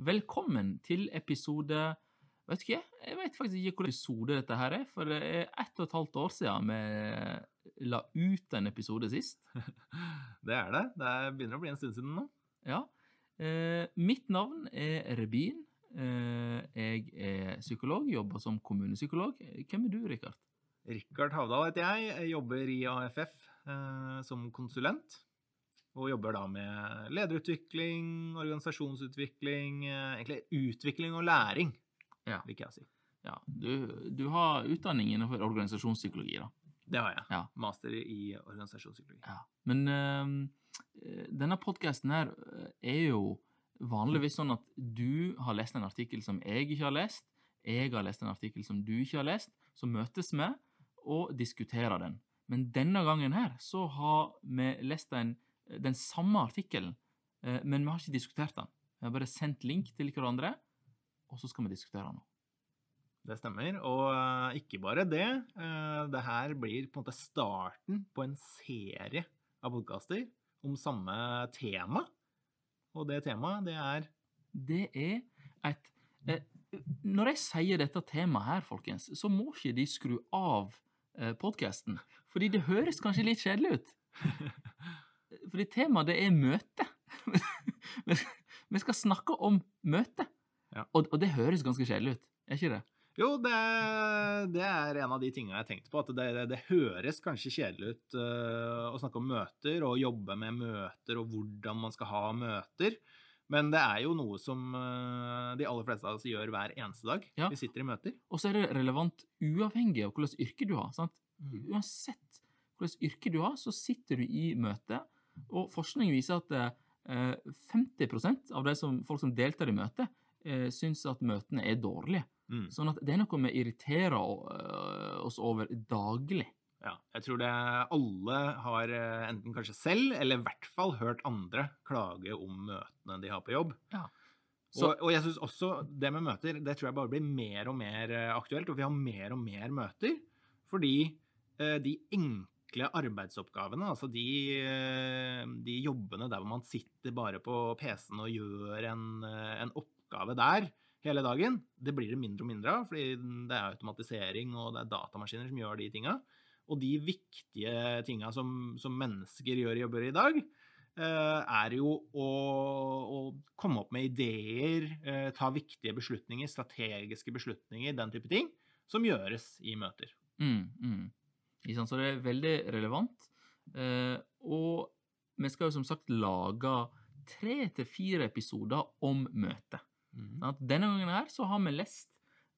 Velkommen til episode Vet ikke, jeg vet faktisk ikke hvilken episode dette her er, for det er ett og et halvt år siden vi la ut en episode sist. Det er det. Det er- begynner å bli en stund siden nå. Ja. Eh, mitt navn er Rebin. Eh, jeg er psykolog, jobber som kommunepsykolog. Hvem er du, Rikard? Rikard Havdal heter jeg. Jeg jobber i AFF eh, som konsulent. Og jobber da med lederutvikling, organisasjonsutvikling, eh, egentlig utvikling og læring, Ja. liker jeg si. Ja, du, du har utdanning innenfor organisasjonspsykologi, da. Det har jeg. Ja. Master i organisasjonspsykologi. Ja. Men eh, denne podkasten her eh, er jo vanligvis sånn at du har lest en artikkel som jeg ikke har lest, jeg har lest en artikkel som du ikke har lest, så møtes vi og diskuterer den. Men denne gangen her så har vi lest den, den samme artikkelen, eh, men vi har ikke diskutert den. Vi har bare sendt link til hverandre, og så skal vi diskutere den nå. Det stemmer. Og eh, ikke bare det. eh, det her blir på en måte starten på en serie av podkaster om samme tema. Og det temaet, det er Det er et Når jeg sier dette temaet her, folkens, så må ikke de skru av podkasten. Fordi det høres kanskje litt kjedelig ut. Fordi temaet, det er møte. Vi skal snakke om møte. Ja. Og, og det høres ganske kjedelig ut, er ikke det? Jo, det, det er en av de tingene jeg har tenkt på. At det, det, det høres kanskje kjedelig ut uh, å snakke om møter og jobbe med møter og hvordan man skal ha møter. Men det er jo noe som uh, de aller fleste av oss gjør hver eneste dag. Ja. Vi sitter i møter. Og så er det relevant uavhengig av hvilket yrke du har. sant? Uansett hvilket yrke du har, så sitter du i møte. Og forskning viser at eh, 50% av de som, folk som deltar i møtet, eh, syns at møtene er dårlige. Mm. Sånn at det er noe vi irriterer eh, oss over daglig. Ja, jeg tror det alle har enten kanskje selv, eller i hvert fall hørt andre klage om møtene de har på jobb. Ja. Så- og, og jeg synes også det med møter, det tror jeg bare blir mer og mer aktuelt, og vi har mer og mer møter, fordi eh, de enkle arbeidsoppgavene, altså de, øh, de jobbene der hvor man sitter bare på PC-en og gjør en, øh, en oppgave der hele dagen, det blir det mindre og mindre av, fordi det er automatisering og det er datamaskiner som gjør de tinga. Og de viktige tinga som, som mennesker gjør i jobber i dag, eh, er jo å, å komme opp med ideer, eh, ta viktige beslutninger, strategiske beslutninger, den type ting, som gjøres i møter. Mm, mm. Så det er veldig relevant. Eh, og vi skal jo som sagt lage tre til fire episoder om møtet. Sant? Denne gangen her så har vi lest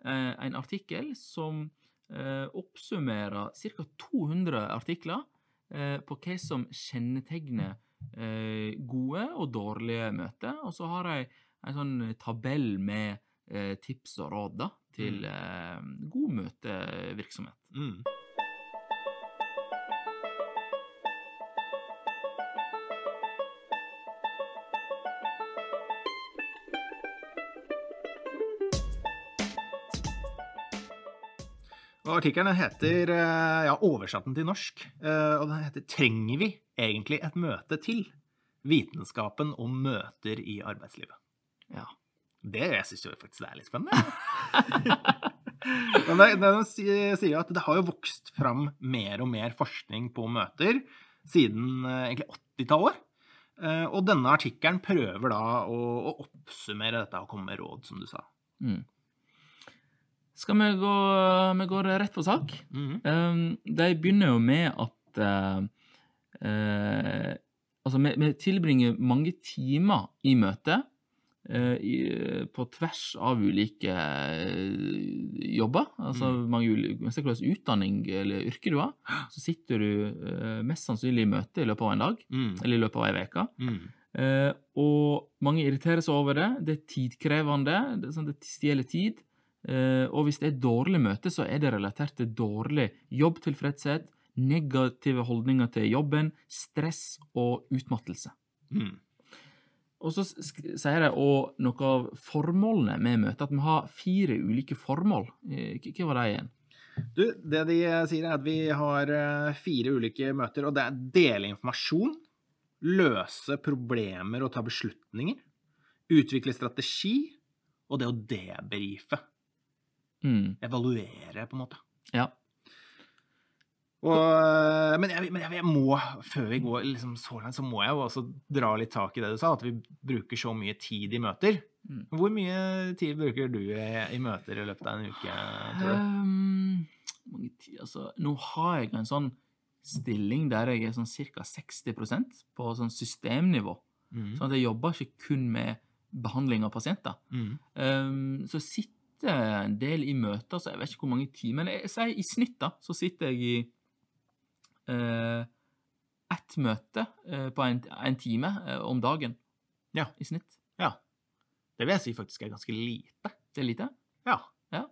eh, en artikkel som eh, oppsummerer ca. 200 artikler eh, på hva som kjennetegner eh, gode og dårlige møter. Og så har jeg en sånn tabell med eh, tips og råd da, til eh, god møtevirksomhet. Mm. Artikkelen heter, eh, ja, oversatt den til norsk, eh, og den heter 'Trenger vi egentlig et møte til? Vitenskapen om møter i arbeidslivet'. Ja. Det jeg syns jeg faktisk det er litt spennende. Men det, det sier sier at det har jo vokst fram mer og mer forskning på møter siden eh, egentlig 80-tallet. Eh, Og denne artikkelen prøver da å, å oppsummere dette og komme med råd, som du sa. Mm. Skal vi gå, vi går rett på sak? Mhm. Um, de begynner jo med at eh, eh, Altså, vi, vi tilbringer mange timer i møte eh, på tvers av ulike eh, jobber. Altså Mm. mange ulike Uansett hvilken utdanning eller yrke du har, så sitter du eh, mest sannsynlig i møte i løpet av en dag, Mm. eller i løpet av ei uke. Mm. Eh, og mange irriterer seg over det. Det er tidkrevende. Det, sånn, det stjeler tid. Eh, og hvis det er dårlig møte, så er det relatert til dårlig jobbtilfredshet, negative holdninger til jobben, stress og utmattelse. Mm. Og så sier de òg noe av formålene med møtet, at vi har fire ulike formål. Eh, Hva var det igjen? Du, det de sier er at vi har eh, fire ulike møter, og det er dele informasjon, løse problemer og ta beslutninger, utvikle strategi, og det å debrife. Mm. Evaluere, på en måte. Ja. Og, eh, men jeg, men jeg, jeg må, før vi går liksom så langt, så må jeg jo også dra litt tak i det du sa, at vi bruker så mye tid i møter. Mm. Hvor mye tid bruker du i, i møter i løpet av en uke, tror du? Um, mange altså, nå har jeg en sånn stilling der jeg er sånn ca. 60% på sånn systemnivå. Mm. Sånn at jeg jobber ikke kun med behandling av pasienter. Mm. Um, så sitter jeg en del i møter, så jeg vet ikke hvor mange timer. Men jeg sier i snitt, da, så sitter jeg i eh, ett møte eh, på en, en time eh, om dagen. Ja. I snitt. Ja. Det vil jeg si faktisk er ganske lite. Det er lite. Ja. Ja.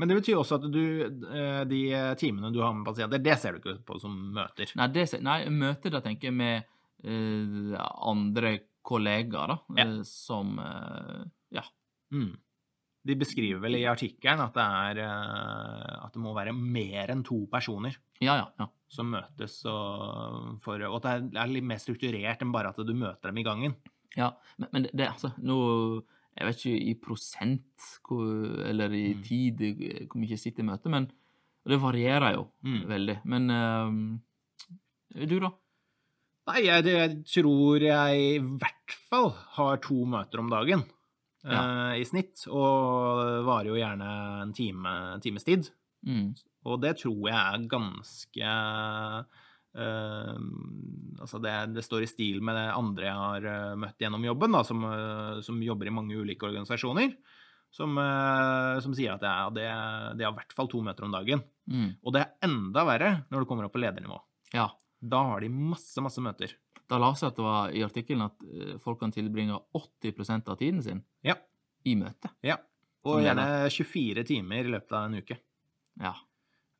Men det betyr også at du, eh, de timene du har med pasienter, det ser du ikke på som møter. Nei, det, ser, nei møter da tenker jeg med eh, andre kollegaer, da, Ja. eh, som eh, Ja. Mm. De beskriver vel i artikkelen at det er eh, at det må være mer enn to personer Ja, ja. ja. som møtes, og, for, og at det er- er litt mer strukturert enn bare at du møter dem i gangen. ja. Men, men det, det altså nå Jeg vet ikke i prosent hvor, eller i Mm. tid hvor mye jeg sitter i møte, men det varierer jo Mm. veldig. Men eh, du, da? Nei, jeg, jeg tror jeg i hvert fall har to møter om dagen eh, i snitt, og varer jo gjerne en time, times tid. Mm. Og det tror jeg er ganske uh, Altså, det, det står i stil med det andre jeg har eh, møtt gjennom jobben, da, som, som jobber i mange ulike organisasjoner, som, som sier at det er, det, det er i hvert fall to møter om dagen. Mm. Og det er enda verre når du kommer opp på ledernivå. Ja. Da har de masse, masse møter. Da la jeg at det var i artikkelen at eh, folk kan tilbringe 80% av tiden sin Ja. i møte. Ja. Og gjerne 24 timer i løpet av en uke. Ja.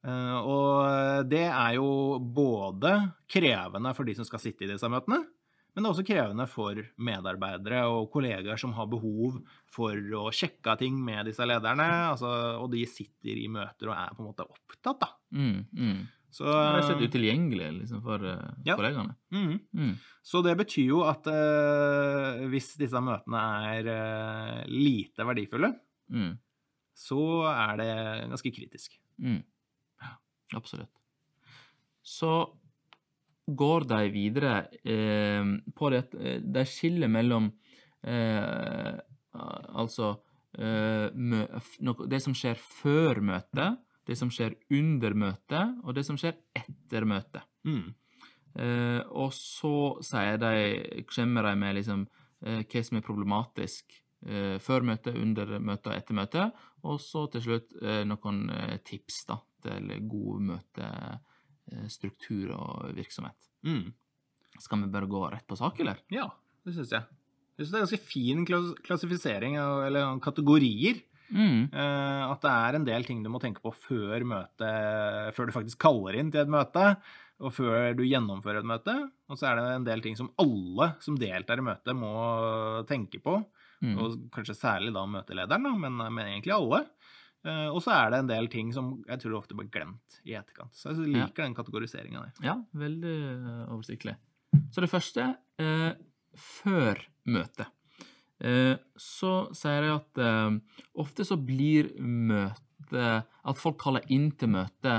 Eh, og det er jo både krevende for de som skal sitte i disse møtene, men det er også krevende for medarbeidere og kollegaer som har behov for å sjekke ting med disse lederne, altså, og de sitter i møter og er på en måte opptatt, da. Mm, mm. Så, det er slett utilgjengelig liksom, for eh, Ja. kollegaene. Mm. Mm. Så det betyr jo at uh, hvis disse møtene er uh, lite verdifulle, Mm. så er det ganske kritisk. Mm. Absolutt. Så går de videre eh, på det eh, de skiller mellom eh, Altså eh, det som skjer før møtet, det som skjer under møtet, og det som skjer etter møtet. Mm. Eh, og så de, kommer de med liksom, eh, hva som er problematisk eh, før møtet, under møtet og etter møtet. Og så til slutt eh, noen eh, tips da, til god møtestruktur og virksomhet. Mm. Skal vi bare gå rett på sak, eller? Ja, det syns jeg. Jeg synes det er ganske fin klassifisering, eller kategorier. Mm. Eh, at det er en del ting du må tenke på før møtet, før du faktisk kaller inn til et møte, og før du gjennomfører et møte. Og så er det en del ting som alle som deltar i møtet, må tenke på. Mm. Og kanskje særlig da møtelederen, da, men, men egentlig alle. Eh, og så er det en del ting som jeg tror ofte blir glemt i etterkant. Så jeg liker den kategoriseringa der. Ja, veldig eh, oversiktlig. Så det første eh, før møtet. Eh, så sier jeg at eh, ofte så blir møte At folk kaller inn til møte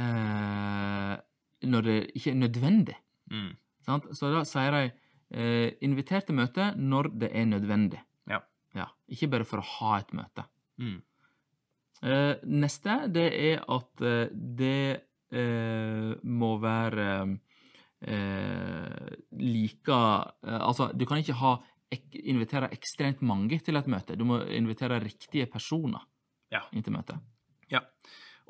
eh, når det ikke er nødvendig. Mm. Sant? Så da sier de eh, inviter til møte når det er nødvendig. Ja. Ja, Ikke bare for å ha et møte. Mm. Eh, neste, det er at det eh, må være eh, like Altså, du kan ikke ha invitere ekstremt mange til et møte. Du må invitere riktige personer Ja. inn til møtet. Ja.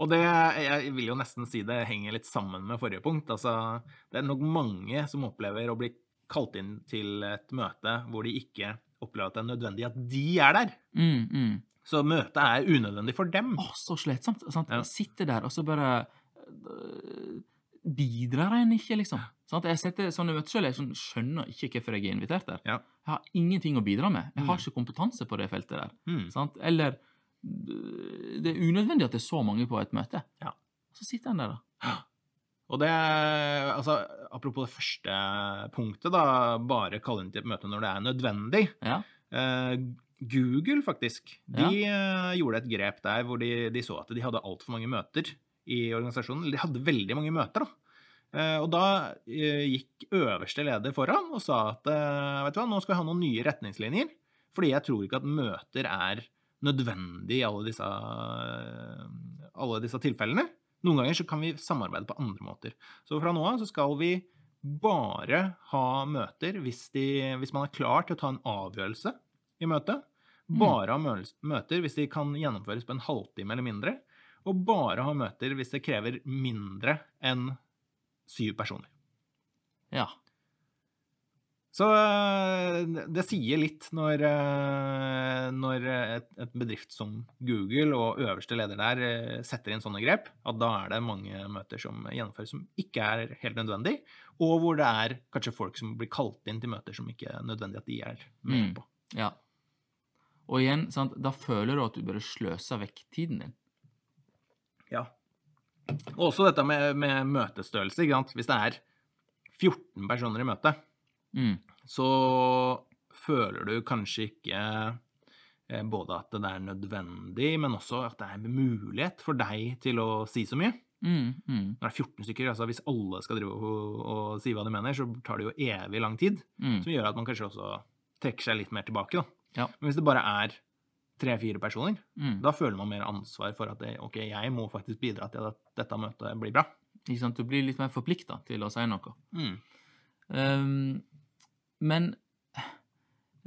Og det, jeg vil jo nesten si det henger litt sammen med forrige punkt. Altså, det er nok mange som opplever å bli kalt inn til et møte hvor de ikke opplever at det er nødvendig at de er der. Mm, mm. Så møtet er unødvendig for dem. Å, så slitsomt. Sant? Ja. Jeg sitter der, og så bare øh, Bidrar en ikke, liksom? Sant? Jeg setter sånne møter selv, jeg sånn, skjønner ikke hvorfor jeg er invitert der. Ja. Jeg har ingenting å bidra med. Jeg har Mm. ikke kompetanse på det feltet der. Mm. Sant? Eller øh, det er unødvendig at det er så mange på et møte. Ja. Så sitter en der, da. Og det, altså, apropos det første punktet, da, bare kalle inn til et møte når det er nødvendig. Ja. Eh, Google, faktisk, de ja. gjorde et grep der hvor de, de så at de hadde altfor mange møter i organisasjonen. De hadde veldig mange møter, da. Eh, og da eh, gikk øverste leder foran og sa at eh, vet du hva, nå skal vi ha noen nye retningslinjer. Fordi jeg tror ikke at møter er nødvendig i alle disse, alle disse tilfellene. Noen ganger så kan vi samarbeide på andre måter. Så fra nå av så skal vi bare ha møter hvis, de, hvis man er klar til å ta en avgjørelse i møtet. Bare ha møter hvis de kan gjennomføres på en halvtime eller mindre. Og bare ha møter hvis det krever mindre enn syv personer. Ja. Så øh, det sier litt når, øh, når et, et bedrift som Google og øverste leder der øh, setter inn sånne grep, at da er det mange møter som gjennomføres som ikke er helt nødvendig, og hvor det er kanskje folk som blir kalt inn til møter som ikke er nødvendig at de er med Mm. på. ja. Og igjen, sant, da føler du at du bare sløser vekk tiden din. Ja. Og også dette med, med møtestørrelse. Ikke sant? Hvis det er 14 personer i møte, Mm. så føler du kanskje ikke eh, både at det er nødvendig, men også at det er mulighet for deg til å si så mye. Mm, mm, Når det er 14 stykker, altså hvis alle skal drive og, og si hva de mener, så tar det jo evig lang tid, mm. som gjør at man kanskje også trekker seg litt mer tilbake. Da. Ja. Men hvis det bare er tre-fire personer, Mm. da føler man mer ansvar for at det, ok, jeg må faktisk bidra til at dette møtet blir bra. Ikke sant? Du blir litt mer forplikta til å si noe. Mm. Um, men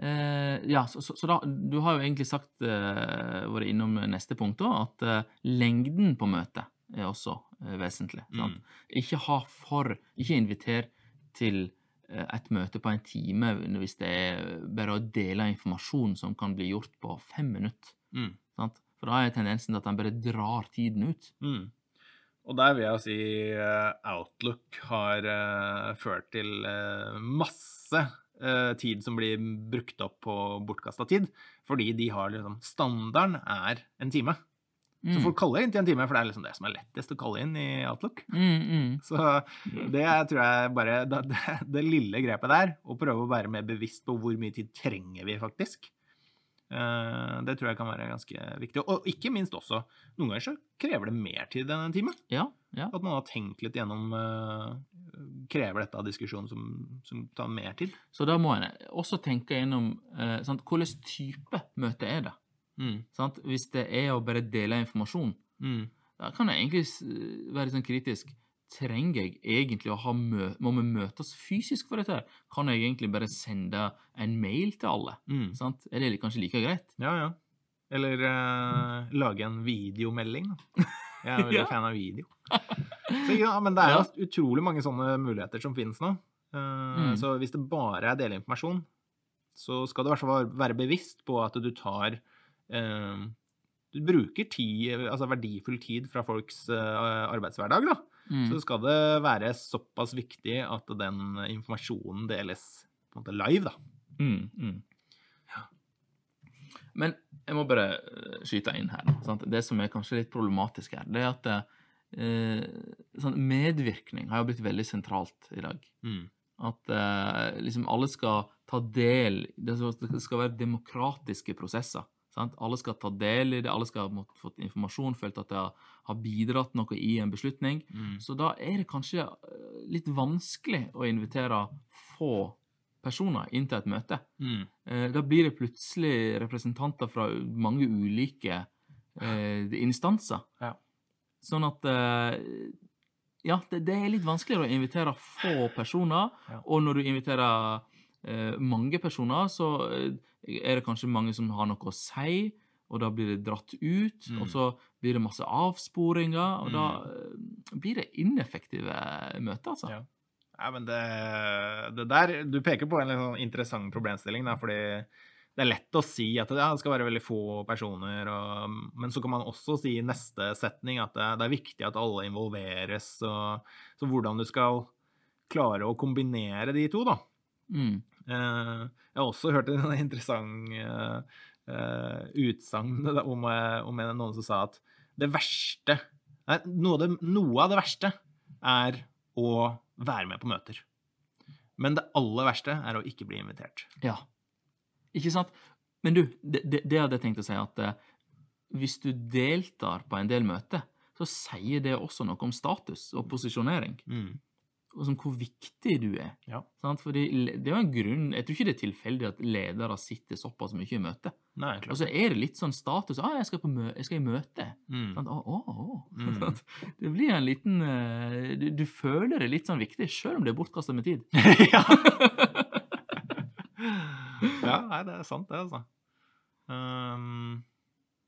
uh, Ja, så, så, så da Du har jo egentlig sagt, uh, vært innom neste punkt, da, at uh, lengden på møtet er også vesentlig. Sant? Ikke ha for Ikke inviter til et møte på en time hvis det er bare å dele informasjon som kan bli gjort på fem minutter. Mm. Sant? For da er tendensen at en bare drar tiden ut. Mm. Og der vil jeg si eh, Outlook har eh, ført til eh, masse eh, tid som blir brukt opp på bortkasta tid, fordi de har liksom Standarden er en time. Så Mm. folk kaller inn til en time, for det er liksom det som er lettest å kalle inn i Outlook. Mm, mm. Så det tror jeg bare Det, det, det lille grepet der, å prøve å være mer bevisst på hvor mye tid trenger vi faktisk, eh, det tror jeg kan være ganske viktig. Og ikke minst også, noen ganger så krever det mer tid enn en time. Ja, ja. At man har tenkt litt gjennom eh, Krever dette av diskusjon som, som tar mer tid? Så da må en også tenke gjennom eh, sant, hvilken type møte er det. Mm. Sant? Hvis det er å bare dele informasjon, Mm. da kan jeg egentlig være sånn kritisk. Trenger jeg egentlig å ha mø Må vi møtes fysisk for dette? Kan jeg egentlig bare sende en mail til alle? Mm. Sant? Er det kanskje like greit? Ja, ja. Eller uh, lage en videomelding, da. Jeg er veldig Ja. fan av video. Så, ja, men det er Ja. jo utrolig mange sånne muligheter som finnes nå. Uh, Mm. Så hvis det bare er delinformasjon, så skal du i hvert fall være bevisst på at du tar eh, Du bruker tid, altså verdifull tid fra folks eh, arbeidshverdag, da. Mm. Så skal det være såpass viktig at den informasjonen deles på en måte live, da. Mm, mm. Men jeg må bare eh, skyte inn her. Sant? Det som er kanskje litt problematisk her, det er at eh, sånn medvirkning har jo blitt veldig sentralt i dag. Mm. At eh, liksom alle skal ta del det skal være demokratiske prosesser. Sant? Alle skal ta del i det, alle skal ha fått informasjon, følt at de har, bidratt noe i en beslutning. Mm. Så da er det kanskje eh, litt vanskelig å invitere få personer inn til et møte. Mm. Eh, Da blir det plutselig representanter fra mange ulike eh, instanser. Ja. Sånn at eh, Ja, det, det er litt vanskeligere å invitere få personer. Ja. Og når du inviterer mange personer, så eh, er det kanskje mange som har noe å si, og da blir det dratt ut. Mm. Og så blir det masse avsporinger, og da eh, blir det ineffektive møter, altså. Ja. Ja, men det, det der Du peker på en litt sånn interessant problemstilling, da, fordi det er lett å si at det skal være veldig få personer, og, men så kan man også si i neste setning at det, det er viktig at alle involveres, og, så hvordan du skal klare å kombinere de to, da. Mm. Eh, jeg har også hørt en interessant uh, utsagn om, eh, om noen som sa at det verste nei, noe, av det, noe av det verste er å være med på møter. Men det aller verste er å ikke bli invitert. Ja. Ikke sant? Men du, det, det, hadde jeg tenkt å si at eh, hvis du deltar på en del møter, så sier det også noe om status og posisjonering. Mm. Og som hvor viktig du er. Ja. Sant? Fordi det er jo en grunn Jeg tror ikke det er tilfeldig at ledere sitter såpass mye i møte. Nei, Og så er det litt sånn status. Ah, jeg skal, på mø jeg skal i møte. Mm. Sant? oh, oh, oh. Mm. Det blir en liten eh, du, du føler det litt sånn viktig, sjøl om det er bortkasta med tid. ja. ja, nei, det er sant, det, altså. Um,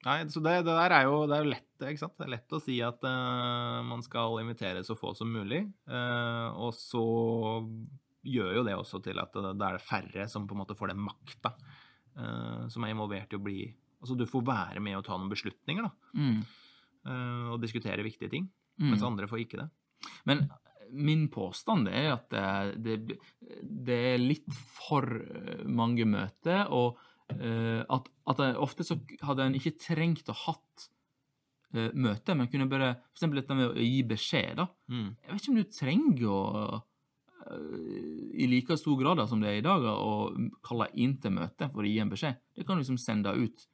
nei, så det, det der er jo, det er jo lett, ikke sant? Det er lett å si at uh, man skal invitere så få som mulig, Uh, og så gjør jo det også til at det, det er det færre som på en måte får den makta uh, som er involvert i å bli Altså, du får være med og ta noen beslutninger, da, Mm. og diskutere viktige ting, Mm. mens andre får ikke det. Men min påstand er at det, det, det er litt for mange møter, og at, at jeg, ofte så hadde en ikke trengt å hatt uh, møte, men kunne bare For eksempel dette med å gi beskjed, da. Mm. Jeg vet ikke om du trenger å eh, i like stor grad som det er i dag, å kalle inn til møte for å gi en beskjed. Det kan du liksom sende ut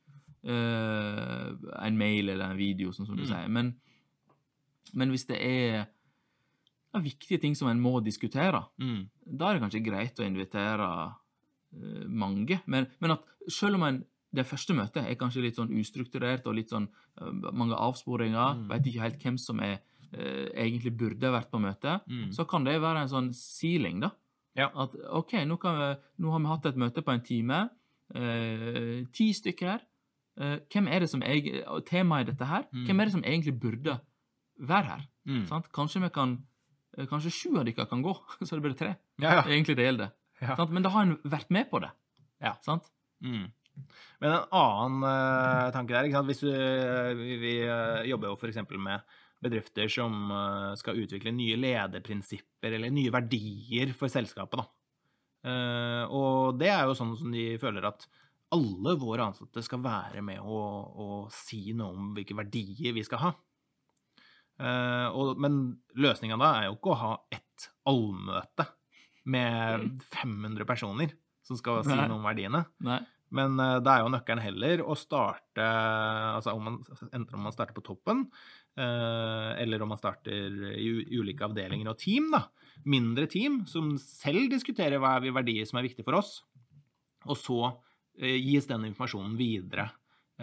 Uh, en mail eller en video, sånn som du Mm. sier. Men, men hvis det er ja, viktige ting som en må diskutere, Mm. da er det kanskje greit å invitere eh, mange. Men, men at selv om en, det første møtet er kanskje litt sånn ustrukturert og litt sånn eh, mange avsporinger, Mm. vet ikke helt hvem som er, eh, egentlig burde vært på møtet, Mm. så kan det være en sånn sealing, da. Ja. At OK, nå, kan vi, nå har vi hatt et møte på en time. Eh, ti stykker. Eh, hvem er det som eg- og Temaet i dette her, Mm. hvem er det som egentlig burde være her? Mm. Sant? Kanskje vi kan eh, Kanskje sju av dere kan gå, så det bare tre. Ja, ja. Det er egentlig det gjelder. Ja. Men da har en vært med på det. Ja. Sant? Mm. Men en annen uh, tanke der, ikke sant? Hvis du, vi, vi eh, jobber jo f.eks. med bedrifter som uh, skal utvikle nye lederprinsipper eller nye verdier for selskapet. Da. Eh, og det er jo sånn som de føler at alle våre ansatte skal være med og, og si noe om hvilke verdier vi skal ha. Uh, og, men løsninga da er jo ikke å ha ett allmøte med 500 personer som skal si noe om verdiene. Nei. Men uh, det er jo nøkkelen heller å starte altså om man, Enten om man starter på toppen, uh, eller om man starter i ulike avdelinger og team. da. Mindre team som selv diskuterer hva er verdier som er viktige for oss. Og så uh, gis den informasjonen videre.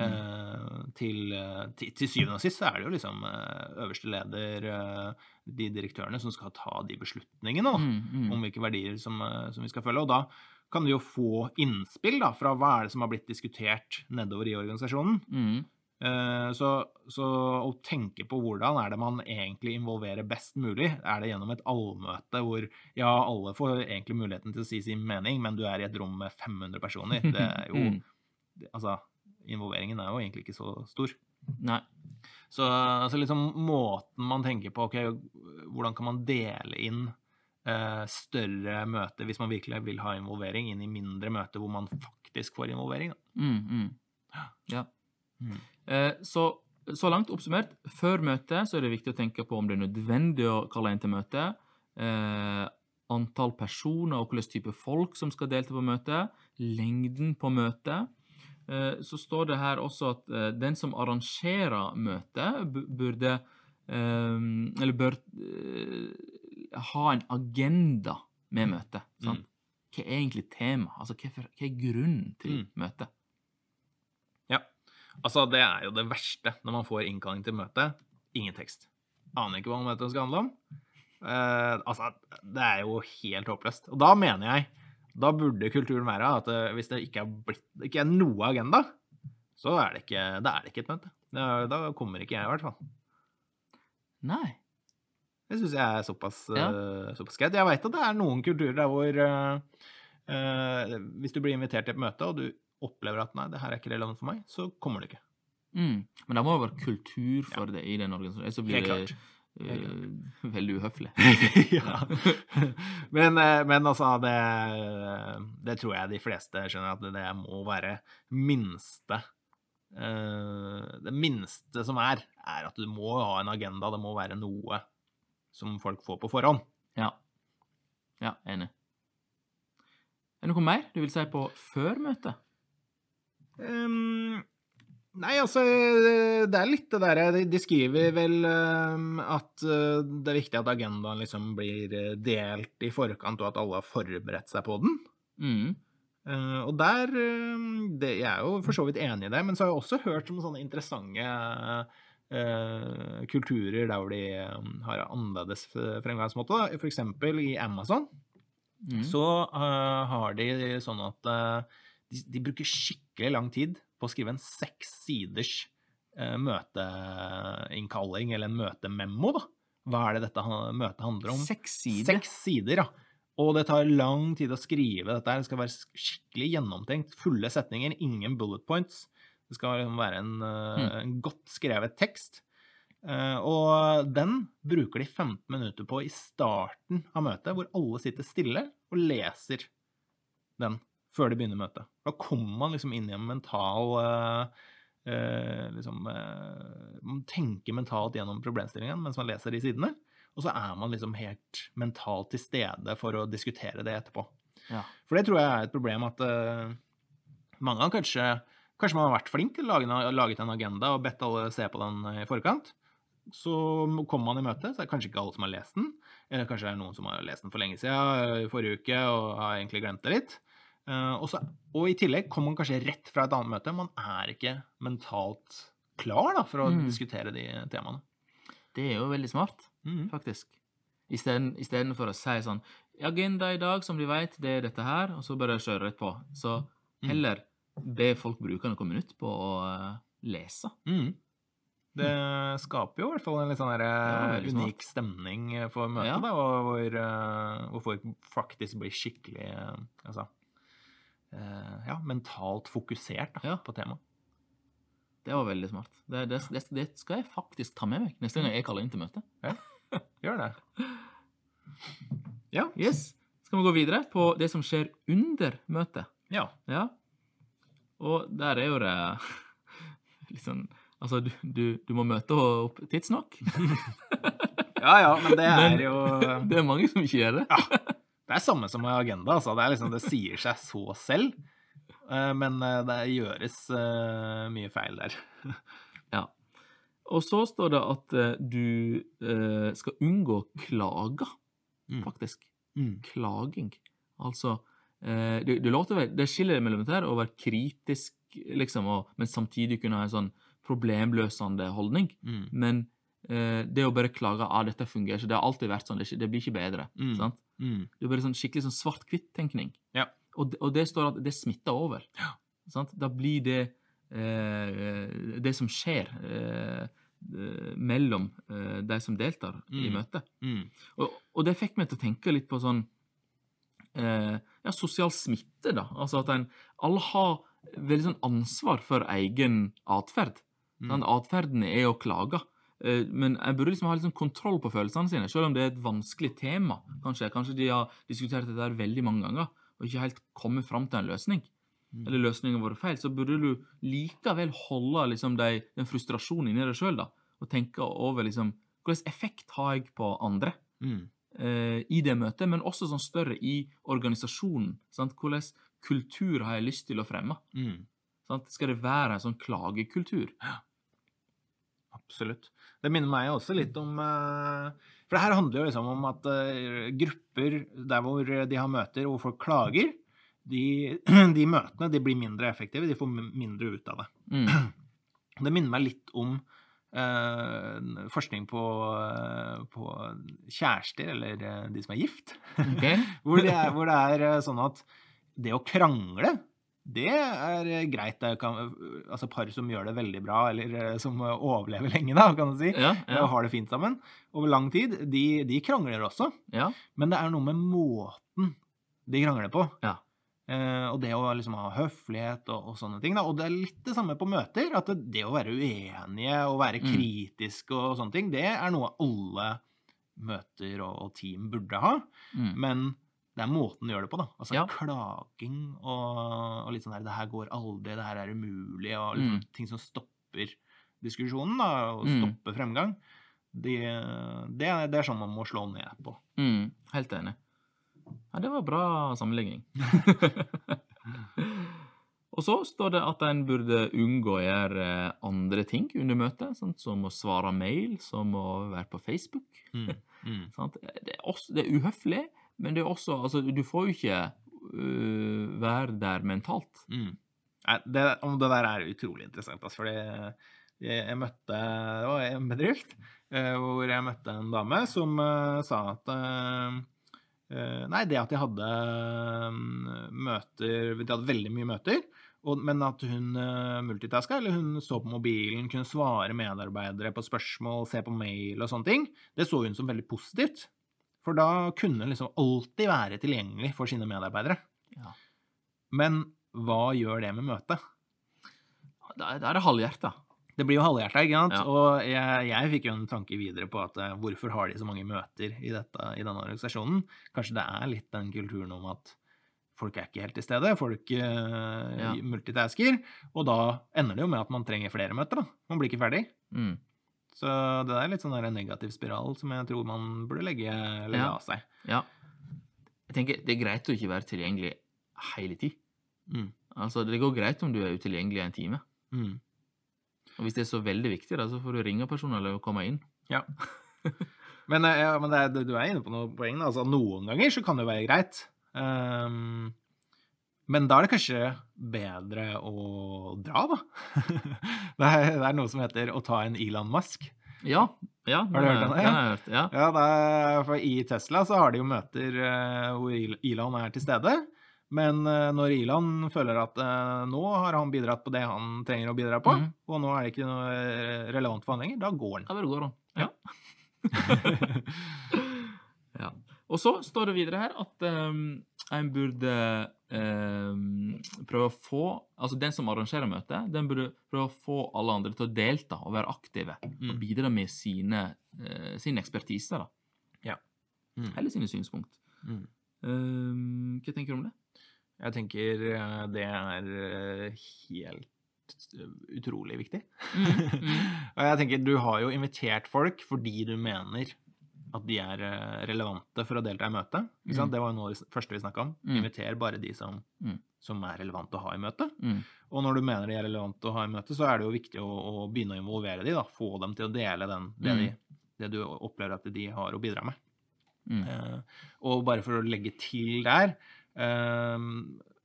Eh, til, eh, til, til syvende og sist så er det jo liksom eh, øverste leder, de direktørene, som skal ta de beslutningene. da Mm, mm. om hvilke verdier som, som vi skal følge. Og da kan de jo få innspill da, fra hva er det som har blitt diskutert nedover i organisasjonen. Mm. Så, så å tenke på hvordan er det man egentlig involverer best mulig, er det gjennom et allmøte hvor ja, alle får egentlig muligheten til å si sin mening, men du er i et rom med 500 personer. Det er jo, Mm. altså, involveringen er jo egentlig ikke så stor. Nei. Så altså liksom måten man tenker på, ok, hvordan kan man dele inn eh, større møter hvis man virkelig vil ha involvering, inn i mindre møter hvor man faktisk får involvering. Mm, mm. Ja. Mm. Eh, så, så langt oppsummert, før møtet så er det viktig å tenke på om det er nødvendig å kalle inn til møte. Eh, antall personer og hvilken type folk som skal delta på møtet. Lengden på møtet. Eh, så står det her også at eh, den som arrangerer møtet, burde eh, Eller bør ha en agenda med møtet. Sant? Mm. Hva er egentlig tema? Altså, hva, hva er grunnen til Mm. møtet? Ja. Altså, det er jo det verste når man får innkalling til møte. Ingen tekst. Aner ikke hva møtet skal handle om. Eh, altså, det er jo helt håpløst. Og da mener jeg da burde kulturen være at eh, hvis det ikke er, blitt, ikke er noe agenda, så er det ikke, det er det ikke et møte. Da, kommer ikke jeg, i hvert fall. Nei. Det syns jeg er såpass, Ja. Uh, såpass greit. Jeg veit at det er noen kulturer der hvor uh, uh, Hvis du blir invitert til et møte, og du opplever at nei, det her er ikke relevant for meg, så kommer du ikke. Mm. Men det må jo være kultur for det i den organisasjonen. Så blir Helt klart. eh, veldig uhøflig. ja. Men, eh, men altså, det, det tror jeg de fleste skjønner at det må være minste eh, Det minste som er, er at du må ha en agenda. Det må være noe som folk får på forhånd. Ja. Ja, enig. Er det noe mer du vil si på før møtet? Um, nei, altså Det er litt det derre de, de skriver vel um, at det er viktig at agendaen liksom blir delt i forkant, og at alle har forberedt seg på den. Mm. Og der det, Jeg er jo for så vidt enig i det, men så har jeg også hørt om sånne interessante uh, kulturer der hvor de um, har annerledes fremgangsmåte. Da. For eksempel i Amazon Mm. så uh, har de sånn at uh, de, de bruker skikkelig lang tid på å skrive en seks siders uh, møteinnkalling, eller en møtememo, da. Hva er det dette møtet handler om? Seks sider. Seks sider, ja. Og det tar lang tid å skrive dette. her. Det skal være skikkelig gjennomtenkt. Fulle setninger, ingen bullet points. Det skal liksom være en, mm. en godt skrevet tekst. Uh, og den bruker de 15 minutter på i starten av møtet, hvor alle sitter stille og leser den før de begynner møtet. Da kommer man liksom inn i en mental uh, uh, liksom, Man tenker mentalt gjennom problemstillingen mens man leser de sidene. Og så er man liksom helt mentalt til stede for å diskutere det etterpå. Ja. For det tror jeg er et problem at mange har kanskje Kanskje man har vært flink til å lage, en agenda og bedt alle se på den i forkant. Så kommer man i møte, så er det kanskje ikke alle som har lest den. Eller kanskje det er noen som har lest den for lenge siden, i forrige uke, og har egentlig glemt det litt. Eh, og, så, og i tillegg kommer man kanskje rett fra et annet møte. Man er ikke mentalt klar da, for å Mm. diskutere de temaene. Det er jo veldig smart, mm. faktisk. Isteden- Istedenfor å si sånn Agenda i dag, som de vet, det er dette her, og så bare kjøre rett på. Så Mm. heller be folk bruke noen minutter på å eh, lese. Mm. Det skaper jo i hvert fall en litt sånn der, eh, smart. unik stemning for møtet, Ja. da, hvor, hvor folk faktisk blir skikkelig altså, ja, mentalt fokusert da, Ja. på temaet. Det var veldig smart. Det, det, det, skal jeg faktisk ta med meg neste gang jeg kaller inn til møte. Gjør det. Ja. Yes. Skal vi gå videre på det som skjer under møtet? Ja. Ja. Og der er jo det litt sånn Altså, du, du, du må møte opp tidsnok. ja, ja, men det er jo Det er mange som ikke gjør det. Det er samme som med agenda. Altså. Det, liksom, det sier seg så selv. eh, Men eh, det gjøres eh, mye feil der. Ja. Og så står det at du skal unngå klager, Mm. faktisk. Mm. Klaging. Altså du, låter vel, det skiller mellom det her å være kritisk, liksom, og, men samtidig kunne ha en sånn problemløsende holdning. Mm. Men det å bare klage at ah, dette fungerer ikke, det har alltid vært sånn, det, ikke, det blir ikke bedre. Mm. sant? Mm. Det er bare sånn skikkelig sånn svart-hvitt-tenkning. Ja. Og, og det står at det smitter over. Sant? Da blir det eh, det som skjer eh, eh, mellom eh, de som deltar i Mm. møtet. Mm. Og, og det fikk meg til å tenke litt på sånn eh, ja, sosial smitte, da. Altså at en, alle har veldig sånn ansvar for egen atferd. Mm. Atferden er å klage. Eh, Men en burde liksom ha litt sånn kontroll på følelsene sine, selv om det er et vanskelig tema. Kanskje Kanskje de har diskutert dette veldig mange ganger og ikke helt kommet fram til en løsning. Mm. Eller løsningen har vært feil, så burde du likevel holde liksom de, den frustrasjonen inni deg sjøl, og tenke over liksom hvilken effekt har jeg på andre Mm. eh, i det møtet, men også sånn større i organisasjonen. Sant? Hvordan kultur har jeg lyst til å fremme? Mm. Sant? Skal det være en sånn klagekultur? Absolutt. Det minner meg også litt om eh, For det her handler jo liksom om at eh, grupper der hvor de har møter hvor folk klager, de, de møtene de blir mindre effektive, de får mindre ut av det. Mm. Det minner meg litt om eh, forskning på, eh, på kjærester, eller de som er gift. Okay. Hvor det, er, hvor det er sånn at det å krangle, det er eh, greit. Det kan, altså par som gjør det veldig bra, eller eh, som eh, overlever lenge, da, kan du si. Ja, ja, Og har det fint sammen over lang tid. De, de krangler også. ja. Men det er noe med måten de krangler på. Ja. Eh, og det å liksom ha høflighet og, og sånne ting. Da. Og det er litt det samme på møter. At det, det å være uenige og være Mm. kritiske og sånne ting, det er noe alle møter og, og team burde ha. Mm. Men det er måten du gjør det på, da. Altså Ja. klaging og, og litt sånn der 'Det her går aldri. Det her er umulig.' Og liksom, Mm. ting som stopper diskusjonen, da, og Mm. stopper fremgang. Det, det, det er sånn man må slå ned på. Mm. Helt enig. Ja, det var bra sammenligning. Og så står det at en burde unngå å gjøre eh, andre ting under møtet, sånn, som å svare mail, som å være på Facebook. Mm. Mm. Det, er også, det er uhøflig, men det er også Altså, du får jo ikke uh, være der mentalt. Mm. Det, om det der er utrolig interessant, altså, fordi jeg, jeg møtte Det var en bedrift eh, hvor jeg møtte en dame som eh, sa at Nei, det at de hadde møter De hadde veldig mye møter, og, men at hun multitaska, eller hun så på mobilen, kunne svare medarbeidere på spørsmål, se på mail og sånne ting, det så hun som veldig positivt. For da kunne hun liksom alltid være tilgjengelig for sine medarbeidere. Ja. Men hva gjør det med møtet? Da, da er det halvhjerta. Det blir jo halvhjerta, ikke sant? Ja. Og jeg, jeg fikk jo en tanke videre på at eh, hvorfor har de så mange møter i, dette, i denne organisasjonen? Kanskje det er litt den kulturen om at folk er ikke helt til stede, folk uh, Ja. multitasker, og da ender det jo med at man trenger flere møter, da. Man blir ikke ferdig. Mm. Så det er litt sånn der en negativ spiral som jeg tror man burde legge, legge Ja. av seg. Ja. Jeg tenker det er greit å ikke være tilgjengelig hele tid. Mm. Altså, det går greit om du er utilgjengelig en time. Mm. Og hvis det er så veldig viktig, da, så får du ringe personen eller komme inn. Ja. Men, eh, ja, men det er, du er inne på noe poeng. Altså, noen ganger så kan det være greit. Ehm, men da er det kanskje bedre å dra, da. det, er, det er noe som heter å ta en Elon Musk. Ja. ja Har du hørt om det? Ja, hørt, ja. Ja, det er, for I Tesla så har de jo møter eh, hvor Elon er til stede. Men eh, når Elon føler at eh, nå har han bidratt på det han trenger å bidra på, mm. og nå er det ikke noe relevant for han lenger, da går han. Da bare går han. Ja. Ja. Og så står det videre her at um, en burde um, prøve å få Altså den som arrangerer møtet, den burde prøve å få alle andre til å delta og være aktive. Og Mm. bidra med sine, uh, sin ekspertise, da. Ja. Mm. Eller sine synspunkt. Mm. Um, hva tenker du om det? Jeg tenker eh, det er eh, helt utrolig viktig. Mm, Og jeg tenker du har jo invitert folk fordi du mener at de er eh, relevante for å delta i møtet. Mm. Det var jo noe av det første vi snakka om. Mm. Inviter bare de som, Mm. som er relevante å ha i møtet. Mm. Og når du mener de er relevante å ha i møtet, så er det jo viktig å, å begynne å involvere de, da. Få dem til å dele den, det, Mm. de, det du opplever at de har å bidra med. Mm. Eh, og bare for å legge til der eh,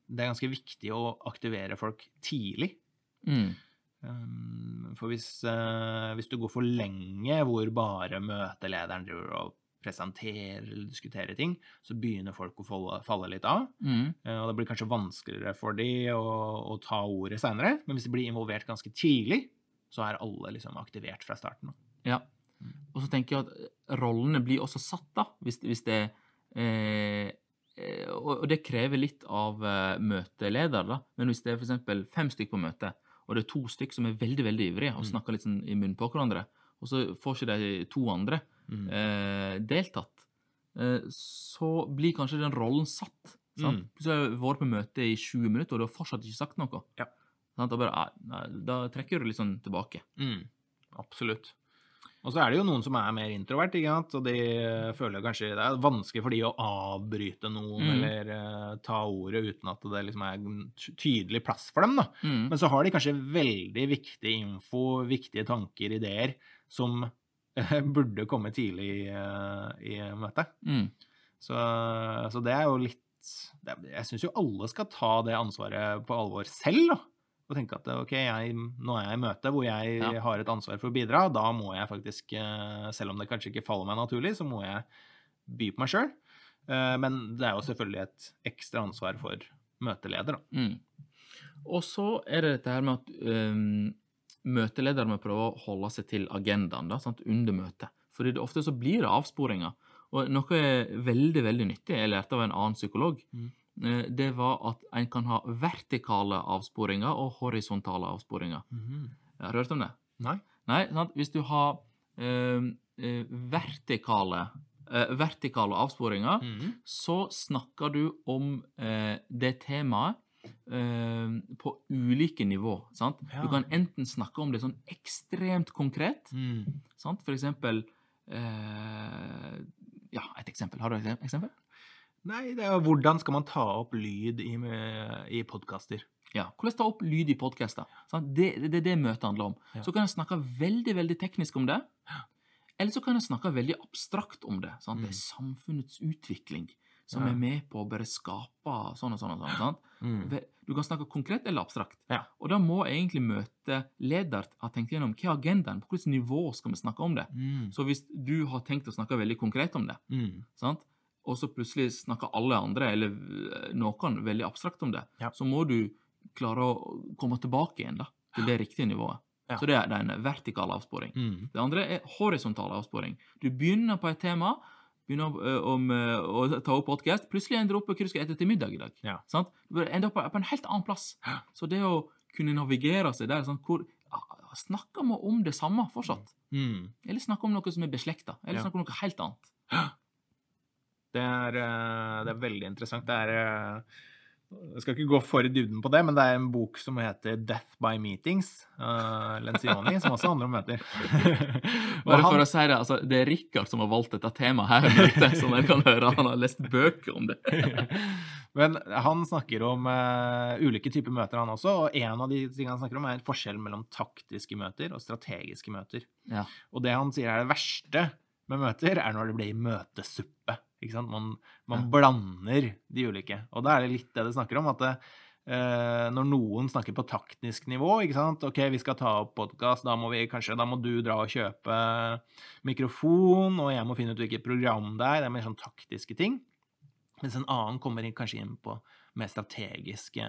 Det er ganske viktig å aktivere folk tidlig. Mm. Um, For hvis, eh, hvis du går for lenge hvor bare møtelederen driver og presenterer eller diskuterer ting, så begynner folk å falle, falle litt av. Mm. eh, Og det blir kanskje vanskeligere for de å, å ta ordet seinere. Men hvis de blir involvert ganske tidlig, så er alle liksom aktivert fra starten. av. Ja. Og så tenker jeg at rollene blir også satt, da, hvis, hvis det eh, eh, Og det krever litt av møteleder, da. Men hvis det er f.eks. fem stykker på møte, og det er to stykker som er veldig veldig ivrige og Mm. snakker litt sånn i munnen på hverandre, og så får ikke de to andre Mm. eh, deltatt, eh, så blir kanskje den rollen satt. Sant? Mm. Så har jeg vært på møte i 20 minutter, og du har fortsatt ikke sagt noe. Ja. Sant? Da, bare, da trekker du litt sånn tilbake. Mm, absolutt. Og så er det jo noen som er mer introvert, ikke sant? og de føler kanskje det er vanskelig for de å avbryte noen Mm. eller uh, ta ordet uten at det liksom er tydelig plass for dem. da. Mm. Men så har de kanskje veldig viktig info, viktige tanker, ideer, som uh, burde komme tidlig uh, i møtet. Mm. Så, så det er jo litt det, Jeg syns jo alle skal ta det ansvaret på alvor selv, da. Og tenke at ok, jeg, nå er jeg i møte hvor jeg Ja. har et ansvar for å bidra. Da må jeg faktisk, eh, selv om det kanskje ikke faller meg naturlig, så må jeg by på meg sjøl. Men det er jo selvfølgelig et ekstra ansvar for møteleder, da. Mm. Og så er det dette her med at um, møteleder må prøve å holde seg til agendaen da, sant, under møtet. Fordi ofte så blir det avsporinger. Og noe er veldig, veldig nyttig, jeg lærte av en annen psykolog, Mm. Eh, det var at en kan ha vertikale avsporinger og horisontale avsporinger. Har du hørt om det? Nei? Nei, sant? hvis du har eh, eh, vertikale, eh, vertikale avsporinger, Mhm. så snakker du om eh, det temaet eh, på ulike nivå. Sant? Ja. Du kan enten snakke om det sånn ekstremt konkret, Mm. sant? for eksempel eh, Ja, et eksempel. Har du et eksempel? Nei, det er jo hvordan skal man ta opp lyd i, med- i podkaster? Ja, Hvordan ta opp lyd i podkaster. Det, det er det møtet handler om. Ja. Så kan jeg snakke veldig veldig teknisk om det. Eller så kan jeg snakke veldig abstrakt om det. Sant? Det er samfunnets utvikling som Mm. Ja. er med på å bare skape sånn og sånn. og sånn? Mm. Du kan snakke konkret eller abstrakt. Ja. Og da må egentlig møteleder ha tenkt gjennom hva er agendaen, på hvilket nivå skal vi snakke om det. Mm. Så hvis du har tenkt å snakke veldig konkret om det, Mm. sant? Og så plutselig snakker alle andre, eller øh, noen, veldig abstrakt om det, Ja. så må du klare å komme tilbake igjen da, til det riktige nivået. Ja. Så det er den vertikale avsporing. Mm. Det andre er horisontal avsporing. Du begynner på et tema, begynner øh, om, øh, å ta opp podcast, plutselig ender du opp hva du skal spise til middag i dag. Ja. Sant? Du ender opp på, en helt annen plass. Så det å kunne navigere seg der, sant? hvor snakker vi om det samme fortsatt? Mm. Eller snakker om noe som er beslekta? Eller Ja. snakker om noe helt annet? Det er, eh, det er veldig interessant. Det er eh, Jeg skal ikke gå for i dybden på det, men det er en bok som heter 'Death by Meetings', uh, Lencioni, som også handler om møter. Bare han- for å si det, altså, det er Rikard som har valgt dette temaet her ute, som jeg kan høre. Han har lest bøker om det. Men han snakker om uh, ulike typer møter, han også. Og en av de tingene han snakker om, er forskjellen mellom taktiske møter og strategiske møter. Ja. Og det han sier er det verste med møter, er når det blir møtesuppe. Ikke sant? Man, man Ja. blander de ulike. Og da er det litt det det snakker om, at det, eh, når noen snakker på taktisk nivå, ikke sant OK, vi skal ta opp podkast, da må vi kanskje Da må du dra og kjøpe mikrofon, og jeg må finne ut hvilket program det er. Det er mer sånn taktiske ting. Mens en annen kommer kanskje inn på mer strategiske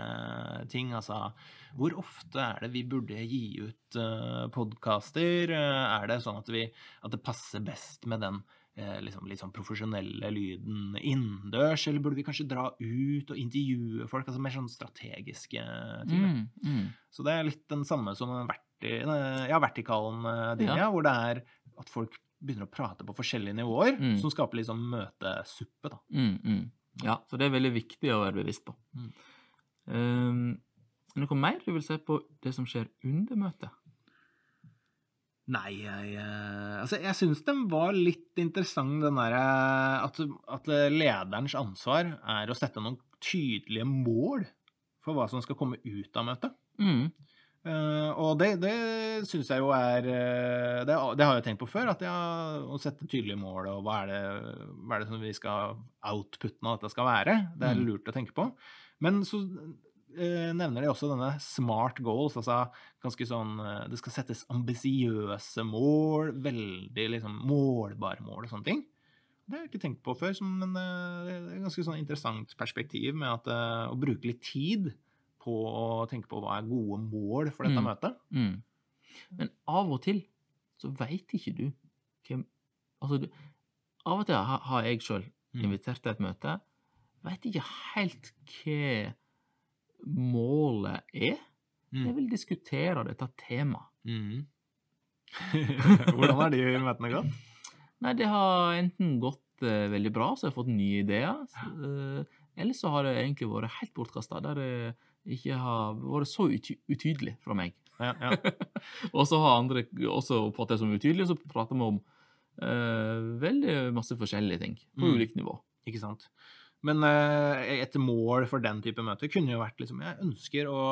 ting. Altså hvor ofte er det vi burde gi ut uh, podkaster? er det sånn at, vi, at det passer best med den eh, liksom, litt sånn profesjonelle lyden innendørs? Eller burde vi kanskje dra ut og intervjue folk? Altså mer sånn strategiske ting. Mm, mm. Så det er litt den samme som verti, eh, ja, vertikalen eh, din, Ja. ja. hvor det er at folk begynner å prate på forskjellige nivåer, Mm. som skaper litt sånn møtesuppe, da. Mm, mm. Ja, så det er veldig viktig å være bevisst på. Um, noe mer du vil se på det som skjer under møtet? Nei, jeg eh, Altså, jeg syns den var litt interessant, den derre at, at lederens ansvar er å sette noen tydelige mål for hva som skal komme ut av møtet. Mm. Uh, og det, det syns jeg jo er eh, det, det har jeg tenkt på før, at jeg, å sette tydelige mål, og hva er det, hva er det som vi skal outputten av dette skal være, det er Mm. lurt å tenke på. Men så eh, nevner de også denne smart goals, altså ganske sånn eh, Det skal settes ambisiøse mål, veldig liksom målbare mål og sånne ting. Det har jeg ikke tenkt på før, men eh, det er et ganske sånn interessant perspektiv med at eh, å bruke litt tid på å tenke på hva er gode mål for dette Mm. møtet. Mm. Men av og til så veit ikke du hvem Altså, du, av og til har, har jeg sjøl Mm. invitert til et møte, veit ikke helt hva målet er. Mm. Jeg vil diskutere dette temaet. Mm. Hvordan har de møtene gått? Nei, det har enten gått uh, veldig bra, så jeg har fått nye ideer. Uh, eller så har det egentlig vært helt bortkasta, der det ikke har vært så uty utydelig fra meg. Ja, ja. Og så har andre også oppfattet det som utydelig, og så prater vi om uh, veldig masse forskjellige ting på Mm. ulikt nivå. Ikke sant. Men eh, et mål for den type møter kunne jo vært liksom Jeg ønsker å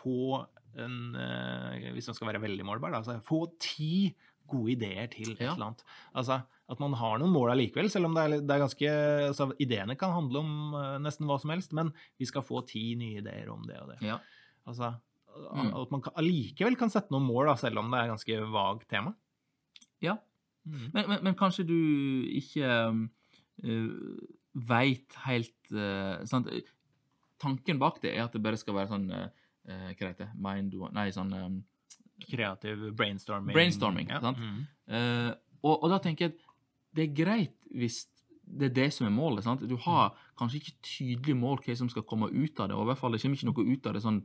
få en eh, Hvis man skal være veldig målbar, da. Altså få ti gode ideer til et Ja. eller annet. Altså at man har noen mål allikevel, selv om det er, det er ganske altså, Ideene kan handle om eh, nesten hva som helst, men vi skal få ti nye ideer om det og det. Ja. Altså Mm. at man allikevel kan sette noen mål, da, selv om det er ganske vagt tema. ja. Mm. Men, men, men kanskje du ikke uh, veit helt uh, sant? Tanken bak det er at det bare skal være sånn uh, Hva heter det? Mind Nei, sånn um, Kreativ brainstorming. Brainstorming, ja. sant? Mm. Uh, og, og da tenker jeg at det er greit hvis det er det som er målet. sant? Du har kanskje ikke tydelig mål hva som skal komme ut av det, og i hvert fall det kommer ikke noe ut av det sånn.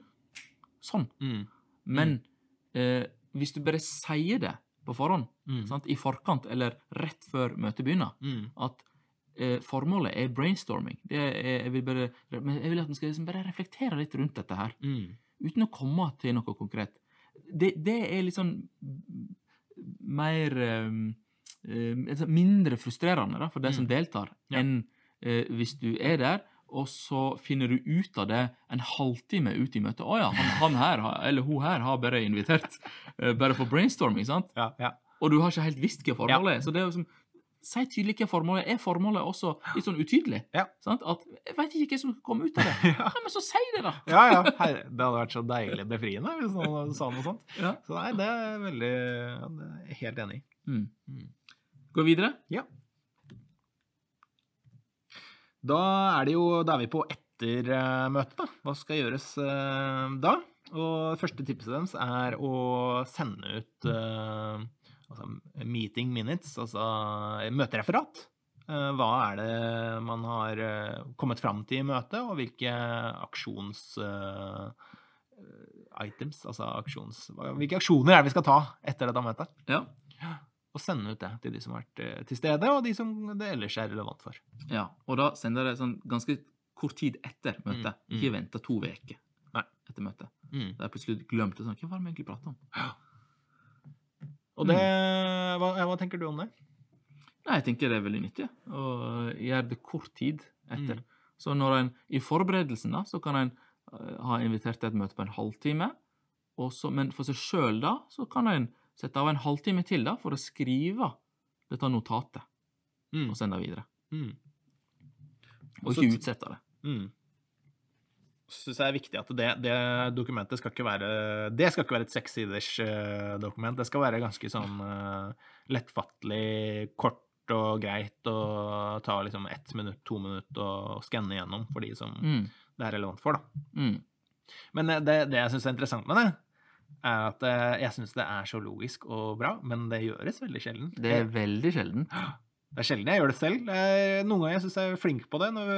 sånn. Mm. Men uh, hvis du bare sier det på forhånd, Mm. i forkant eller rett før møtet begynner, Mm. at eh, formålet er brainstorming det er, jeg, vil bare, men jeg vil at en skal liksom bare reflektere litt rundt dette her, Mm. uten å komme til noe konkret. Det, det er litt sånn mer eh, mindre frustrerende da, for de som Mm. deltar, Ja. enn eh, hvis du er der, og så finner du ut av det en halvtime ut i møtet. 'Å ja, han, han her, eller hun her, har bare invitert eh, bare for brainstorming', sant? Ja, ja. Og du har ikke helt visst hva formålet er. Så det er jo som Si tydelig hva formålet er. Er formålet også litt sånn utydelig? Ja. Sant? At Jeg veit ikke hva som kommer ut av det. Ja. Ja, men så si det, da! Ja, ja. Hei, det hadde vært så deilig befriende hvis noen sa noe sånt. Ja. Så nei, det er veldig ja, det er jeg helt enig i. Mm. Mm. Gå videre. Ja. Da er det jo Da er vi på ettermøtet, da. Hva skal gjøres eh, da? Og første tipset deres er å sende ut eh, altså meeting minutes, altså møtereferat. Eh, hva er det man har eh, kommet fram til i møtet, og hvilke aksjons... eh, items, altså aksjons... Hvilke aksjoner er det vi skal ta etter dette møtet? Ja. Og sende ut det til de som har vært eh, til stede, og de som det ellers er relevant for. ja. Og da sender jeg sånn ganske kort tid etter møtet. Mm, mm. Ikke vente to uker etter møtet. Mm. Da jeg plutselig glemt det. Sånn, hva var det vi egentlig prata om? Og det hva, hva tenker du om det? Nei, jeg tenker det er veldig nyttig å gjøre det kort tid etter. Mm. Så når en i forberedelsen da, så kan en eh, ha invitert til et møte på en halvtime, og så, men for seg sjøl da, så kan en sette av en halvtime til da, for å skrive dette notatet Mm. og sende det videre. Mm. Og ikke utsette det. Mm. Syns jeg er viktig at det, det dokumentet skal ikke være Det skal ikke være et sekssiders eh, dokument. Det skal være ganske sånn eh, lettfattelig, kort og greit og ta liksom ett minutt, to minutt og skanne gjennom for de som Mm. det er relevant for, da. Mm. Men eh, det, det jeg syns er interessant med det, er at jeg syns det er så logisk og bra, men det gjøres veldig sjelden. Det er veldig sjelden. Det er sjelden jeg gjør det selv. Eh, Noen ganger syns jeg er flink på det. Når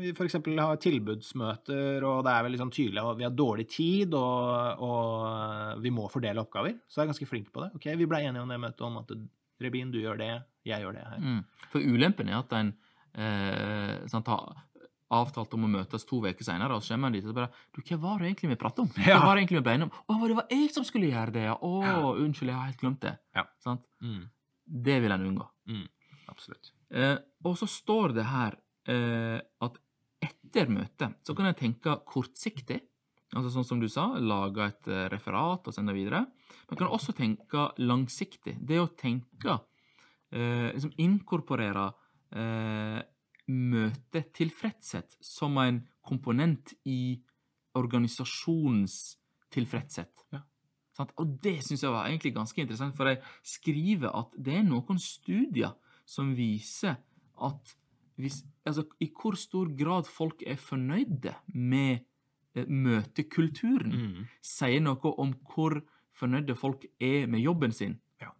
vi f.eks. har tilbudsmøter, og det er veldig sånn tydelig at vi har dårlig tid, og, og vi må fordele oppgaver, så er jeg ganske flink på det. Ok, Vi ble enige om det møtet om at Rebin, du gjør det, jeg gjør det her. Mm. For ulempen er at en eh, sant, har avtalt om å møtes to uker senere, og så kommer en dit og bare du, 'Hva var det egentlig vi pratet om?' Hva var det egentlig vi ble enige om? 'Å, det var jeg som skulle gjøre det, ja!' 'Å, unnskyld, jeg har helt glemt det.' Ja. Sant? Mm, Det vil en unngå. Mm, absolutt. Eh, og så står det her eh, at etter møtet så kan en tenke kortsiktig. Altså sånn som du sa, lage et eh, referat og sende videre. Man kan også tenke langsiktig. Det å tenke eh, liksom Inkorporere eh, møtetilfredshet som en komponent i organisasjonens tilfredshet. Ja. Sant? Og det syns jeg var egentlig ganske interessant, for jeg skriver at det er noen studier som viser at hvis, altså, i hvor stor grad folk er fornøyde med eh, møtekulturen, Mm. sier noe om hvor fornøyde folk er med jobben sin. Ja.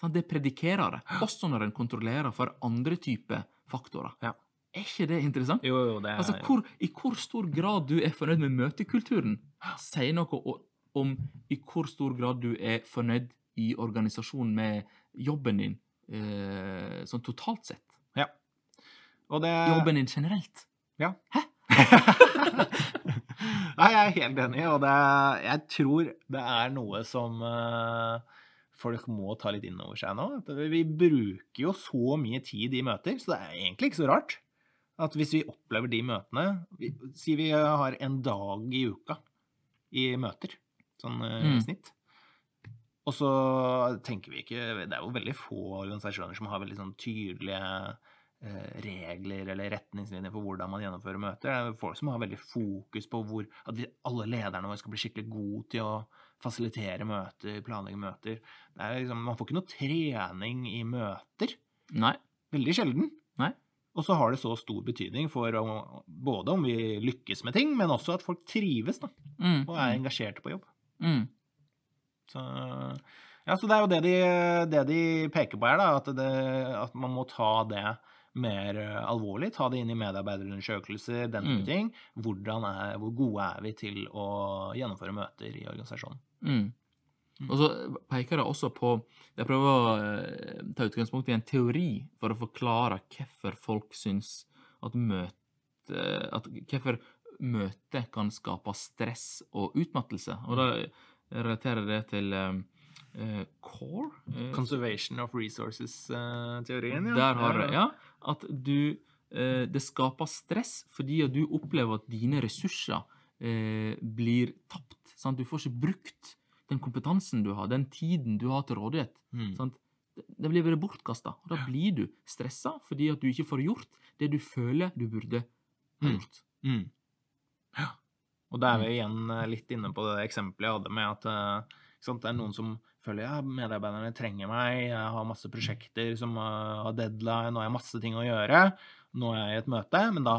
Sant? Det predikerer det, også når en kontrollerer for andre typer faktorer. Ja. Er ikke det interessant? Jo, jo, det er Altså, hvor, I hvor stor grad du er fornøyd med møtekulturen, sier noe om i hvor stor grad du er fornøyd i organisasjonen med jobben din, eh, sånn totalt sett. Og det Jobben din generelt. Ja. Hæ? Nei, jeg er helt enig, og det, jeg tror det er noe som eh, folk må ta litt inn over seg nå. Vi bruker jo så mye tid i møter, så det er egentlig ikke så rart at hvis vi opplever de møtene Si vi har en dag i uka i møter, sånn eh, Mm. snitt. Og så tenker vi ikke Det er jo veldig få organisasjoner som har veldig sånn tydelige eh, regler eller retningslinjer for hvordan man gjennomfører møter. Det er folk som har veldig fokus på hvor, at vi, alle lederne våre skal bli skikkelig gode til å fasilitere møter, planlegge møter. Det er liksom, man får ikke noe trening i møter. Nei. Veldig sjelden. Nei. Og så har det så stor betydning for både om vi lykkes med ting, men også at folk trives da, Mm. og er engasjerte på jobb. Mm. Så, ja, så det er jo det de, det de peker på her, da, at, det, at man må ta det mer eh, alvorlig. Ta det inn i medarbeiderundersøkelser, den type Mm. ting. Er, hvor gode er vi til å gjennomføre møter i organisasjonen? Mm. Og så peker det også på Jeg prøver å eh, ta utgangspunkt i en teori for å forklare hvorfor folk syns at møte at Hvorfor møte kan skape stress og utmattelse. Og da relaterer det til eh, CORE. uh, Conservation of Resources-teorien, ja. Der har det, ja. At du det skaper stress fordi at du opplever at dine ressurser blir tapt. Sant? Du får ikke brukt den kompetansen du har, den tiden du har til rådighet. Mm. Sant? Det- blir bare bortkasta. Da blir du stressa fordi at du ikke får gjort det du føler du burde ha Mm. gjort. Mm. Ja. Og da er vi igjen eh, litt inne på det eksempelet jeg hadde med at eh, sant, det er noen som føler ja, medarbeiderne trenger meg, jeg har masse prosjekter som eh, har deadline, og jeg har masse ting å gjøre. Nå er jeg i et møte, men da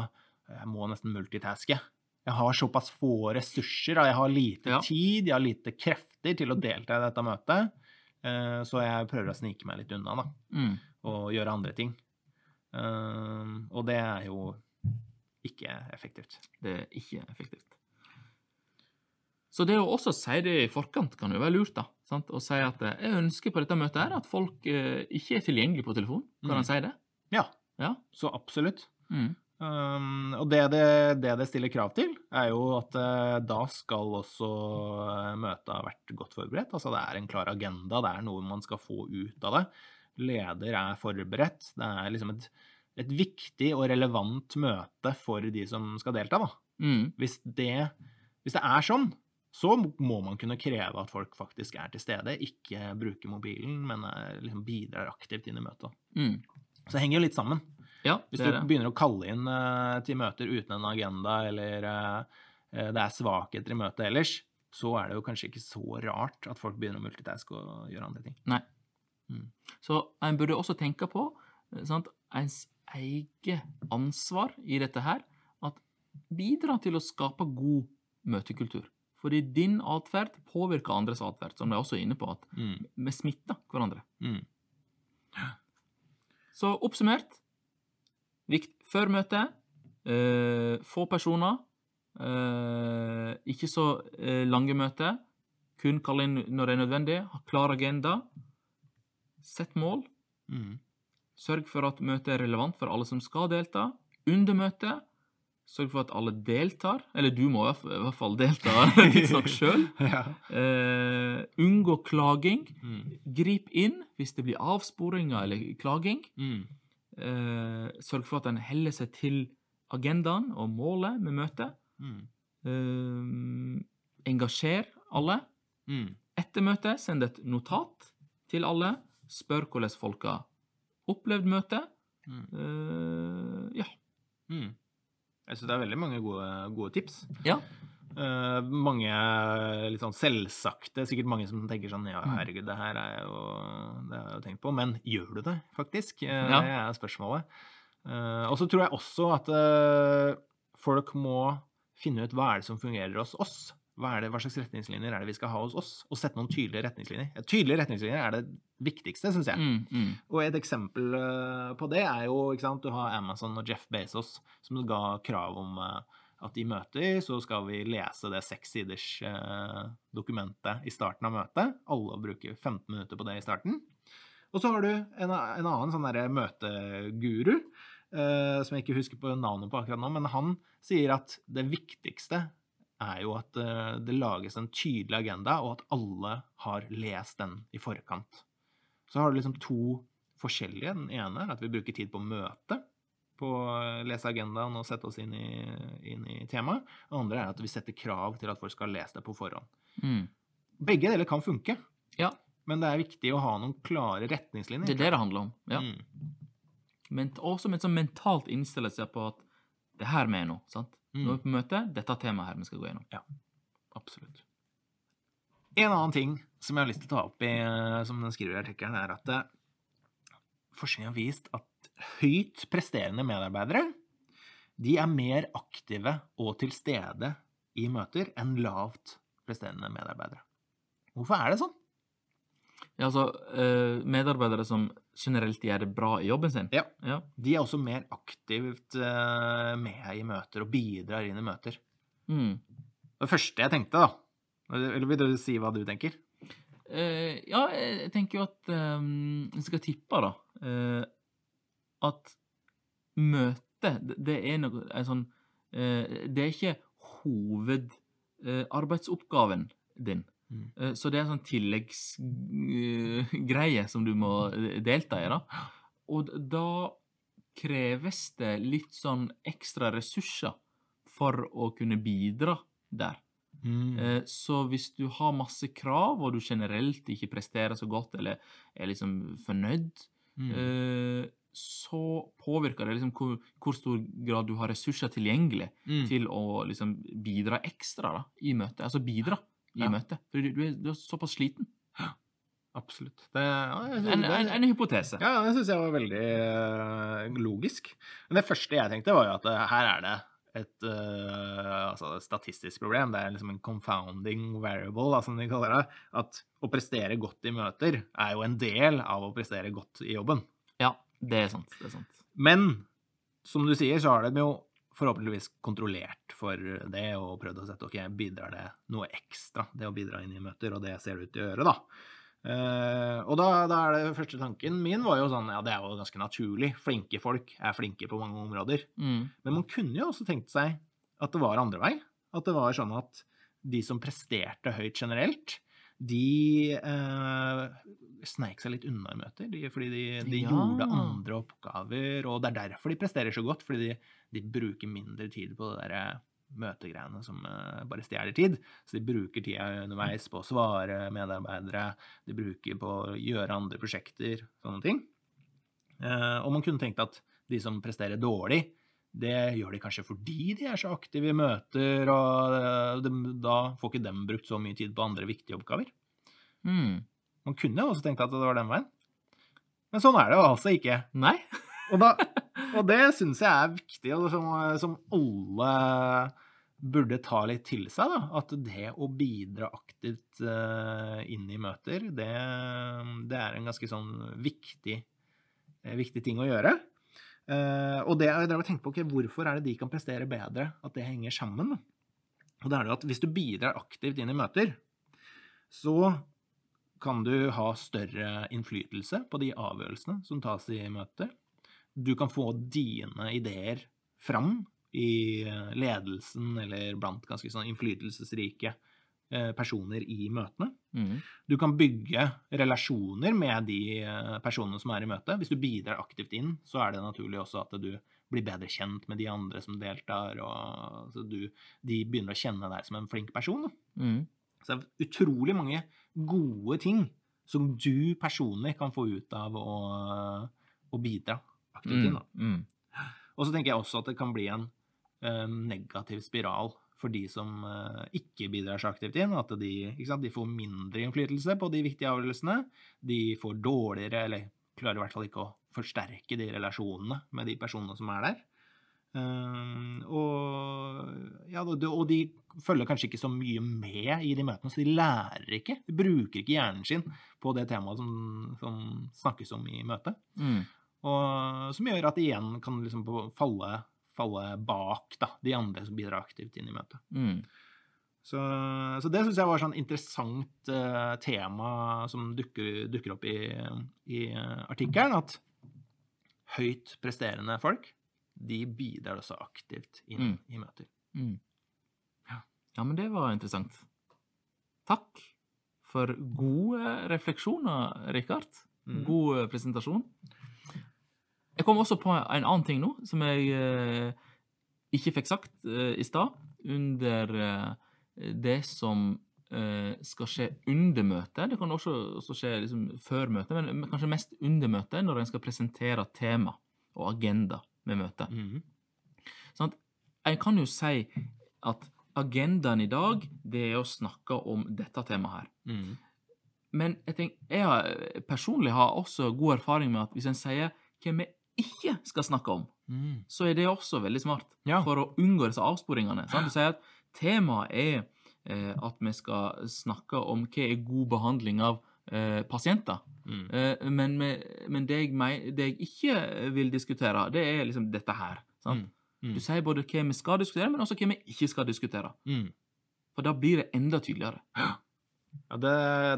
jeg må jeg nesten multitaske. Jeg har såpass få ressurser, jeg har lite Ja. tid, jeg har lite krefter til å delta i dette møtet. Så jeg prøver å snike meg litt unna, da Mm. og gjøre andre ting. Og det er jo ikke effektivt. Det er ikke effektivt. Så det å også si det i forkant kan jo være lurt, da. Sant? Å si at eh, jeg ønsker på dette møtet her at folk eh, ikke er tilgjengelige på telefon. Kan Mm. en si det? Ja, Ja. så absolutt. Mm. Um, og det det, det det stiller krav til, er jo at uh, da skal også eh, møtet ha vært godt forberedt. Altså det er en klar agenda, det er noe man skal få ut av det. Leder er forberedt. Det er liksom et, et viktig og relevant møte for de som skal delta, da. Mm. Hvis det, hvis det er sånn, så må man kunne kreve at folk faktisk er til stede, ikke bruker mobilen, men er, liksom bidrar aktivt inn i møtet. Mm. Så det henger jo litt sammen. Ja, Hvis du er begynner å kalle inn uh, til møter uten en agenda, eller eh, eh, det er svakheter i møtet ellers, så er det jo kanskje ikke så rart at folk begynner å multitaske og gjøre andre ting. Nei. Mm. Så en burde også tenke på eh, sant, ens eget ansvar i dette her. At bidra til å skape god møtekultur. Fordi din atferd påvirker andres atferd, som de er inne på, at Mm. vi smitter hverandre. Mm. Så oppsummert vikt før møtet eh, få personer. eh, ikke så eh, lange møter. Kun kalle inn når det er nødvendig. Ha klar agenda. Sett mål. Mm. Sørg for at møtet er relevant for alle som skal delta. Under møtet sørg for at alle deltar. Eller du må i hvert fall- delta tidsnok sjøl. Ja. Uh, unngå klaging. Mm. Grip inn hvis det blir avsporinger eller klaging. Mm. Uh, sørg for at en heller seg til agendaen og målet med møtet. Mm. Uh, engasjer alle. Mm. Etter møtet, send et notat til alle. Spør hvordan folk har opplevd møtet. Mm. Ja. Jeg syns det er veldig mange gode, gode tips. ja. Uh, mange litt sånn selvsagte, sikkert mange som tenker sånn Ja, Mm. herregud, det her er jo Det har jeg jo tenkt på. Men gjør du det, faktisk? Eh, Ja. Det er spørsmålet. Uh, og så tror jeg også at folk må finne ut hva er det som fungerer hos oss. Hva, er det, hva slags retningslinjer er det vi skal ha hos oss? Og sette noen tydelige retningslinjer. Ja, Tydelige retningslinjer er det viktigste, syns jeg. Mm, mm. Og et eksempel eh, på det er jo ikke sant, Du har Amazon og Jeff Bezos som ga krav om eh, at i møter så skal vi lese det sekssiders eh, dokumentet i starten av møtet. Alle bruker 15 minutter på det i starten. Og så har du en, en annen sånn derre møteguru, eh, som jeg ikke husker på navnet på akkurat nå, men han sier at det viktigste er jo at eh, det lages en tydelig agenda, og at alle har lest den i forkant. Så har du liksom to forskjellige. Den ene er at vi bruker tid på møte, på å lese agendaen og sette oss inn i, inn i temaet. Den andre er at vi setter krav til at folk skal lese det på forhånd. Mm. Begge deler kan funke, Ja, men det er viktig å ha noen klare retningslinjer. det er det det handler om. Ja. Mm. Men også men mentalt innstille seg på at det er her er nå. sant? Mm. Nå er vi på møte, dette er temaet her vi skal gå gjennom. Ja. Absolutt. En annen ting som jeg har lyst til å ta opp i, eh, som den skriver i artikkelen, er at eh, forskning har vist at høyt presterende medarbeidere de er mer aktive og til stede i møter enn lavt presterende medarbeidere. Hvorfor er det sånn? Ja, altså, eh, Medarbeidere som generelt gjør det bra i jobben sin. Ja. Ja. De er også mer aktivt eh, med i møter og bidrar inn i møter. Mm. Det første jeg tenkte, da Eller vil du si hva du tenker? Uh, ja, jeg tenker jo at um, Jeg skal tippe, da, uh, at møte, det, det er noe en sånn uh, Det er ikke hovedarbeidsoppgaven din. Mm. Eh, så det er en sånn tilleggsgreie som du må eh, delta i, da. Og da kreves det litt sånn ekstra ressurser for å kunne bidra der. Mm. Eh, Så hvis du har masse krav, og du generelt ikke presterer så godt, eller er liksom fornøyd, Mm. så påvirker det liksom hvor, hvor stor grad du har ressurser tilgjengelig Mm. til å liksom bidra ekstra da, i møtet. Altså bidra i Ja. møtet. For du, du, er, såpass sliten. Absolutt. Det, ja, synes En, det- en, en hypotese. Ja, det syns jeg var veldig uh, logisk. Men det første jeg tenkte, var jo at eh, her er det et uh, altså et statistisk problem. Det er liksom en confounding variable, da, som de kaller det. At å prestere godt i møter er jo en del av å prestere godt i jobben. Ja, det er sant. Det er sant. Men som du sier, så har de jo forhåpentligvis kontrollert for det og prøvd å sette ok, bidrar det noe ekstra, det å bidra inn i møter, og det ser det ut til å gjøre, da. Uh, og da, da er det første tanken min var jo sånn, ja, det er jo ganske naturlig. Flinke folk er flinke på mange områder. Mm. Men man kunne jo også tenkt seg at det var andre vei. At det var sånn at de som presterte høyt generelt, de eh, sneik seg litt unna i møter. De, fordi de, de Ja. gjorde andre oppgaver, og det er derfor de presterer så godt. Fordi de, de bruker mindre tid på det der møtegreiene som eh, bare stjeler tid. Så de bruker tida underveis på å svare medarbeidere, de bruker på å gjøre andre prosjekter, sånne ting. Eh, og man kunne tenkt at de som presterer dårlig, det gjør de kanskje fordi de er så aktive i møter, og eh, dem- da får ikke dem brukt så mye tid på andre viktige oppgaver. Mm. Man kunne også tenkt at det var den veien. Men sånn er det jo altså ikke. Nei? Og, da, og det syns jeg er viktig, og som, som alle burde ta litt til seg. da, At det å bidra aktivt eh, inn i møter, det, det er en ganske sånn viktig, eh, viktig ting å gjøre. Uh, og det jeg drev og tenkte på, okay, hvorfor er det de kan prestere bedre, at det henger sammen? Og det er det at hvis du bidrar aktivt inn i møter, så kan du ha større innflytelse på de avgjørelsene som tas i møter. Du kan få dine ideer fram i eh, ledelsen eller blant ganske sånn innflytelsesrike eh, personer i møtene. Mm. Du kan bygge relasjoner med de eh, personene som er i møte. Hvis du bidrar aktivt inn, så er det naturlig også at du blir bedre kjent med de andre som deltar, og så du, de begynner å kjenne deg som en flink person. Mm. Så det er utrolig mange gode ting som du personlig kan få ut av å, å bidra aktivt inn. Mm. Mm. Og så tenker jeg også at det kan bli en uh, negativ spiral for de som uh, ikke bidrar så aktivt inn. At de, ikke sant, de får mindre innflytelse på de viktige avgjørelsene. De får dårligere, eller klarer i hvert fall ikke å forsterke de relasjonene med de personene som er der. Um, og, ja, og, og de følger kanskje ikke så mye med i de møtene, så de lærer ikke. De bruker ikke hjernen sin på det temaet som, som snakkes om i møtet. Mm. Og som gjør at de igjen kan liksom falle, falle bak da, de andre som bidrar aktivt inn i møtet. Mm. Så, så det syns jeg var sånn interessant uh, tema som dukker, dukker opp i, i eh, artikkelen, at høyt presterende folk, de bidrar også aktivt inn Mm. i møter. Mm. Ja. Ja, men det var interessant. Takk for gode refleksjoner, Rikard. Mm. God eh, presentasjon. Jeg kom også på en annen ting nå, som jeg eh, ikke fikk sagt eh, i stad, under det som skal skje under møtet. Det kan også, også skje liksom, før møtet, men men kanskje mest under møtet, når en skal presentere tema og agenda med møtet. Mhm. Sånn en kan jo si at agendaen i dag, det er å snakke om dette temaet her. Mhm. Men jeg, tenker, jeg har, personlig har også god erfaring med at hvis en sier hva vi ikke skal snakke om, Mhm. så er det også veldig smart. Ja. For å unngå disse avsporingene. Sant? Du sier at temaet er eh, at vi skal snakke om hva er god behandling av eh, pasienter. Mm. Eh, men med, men det, jeg mei- det jeg ikke vil diskutere, det er liksom dette her. Sant? Mm. Du sier både hva vi skal diskutere, men også hva vi ikke skal diskutere. Mhm. For da blir det enda tydeligere. Ja, det,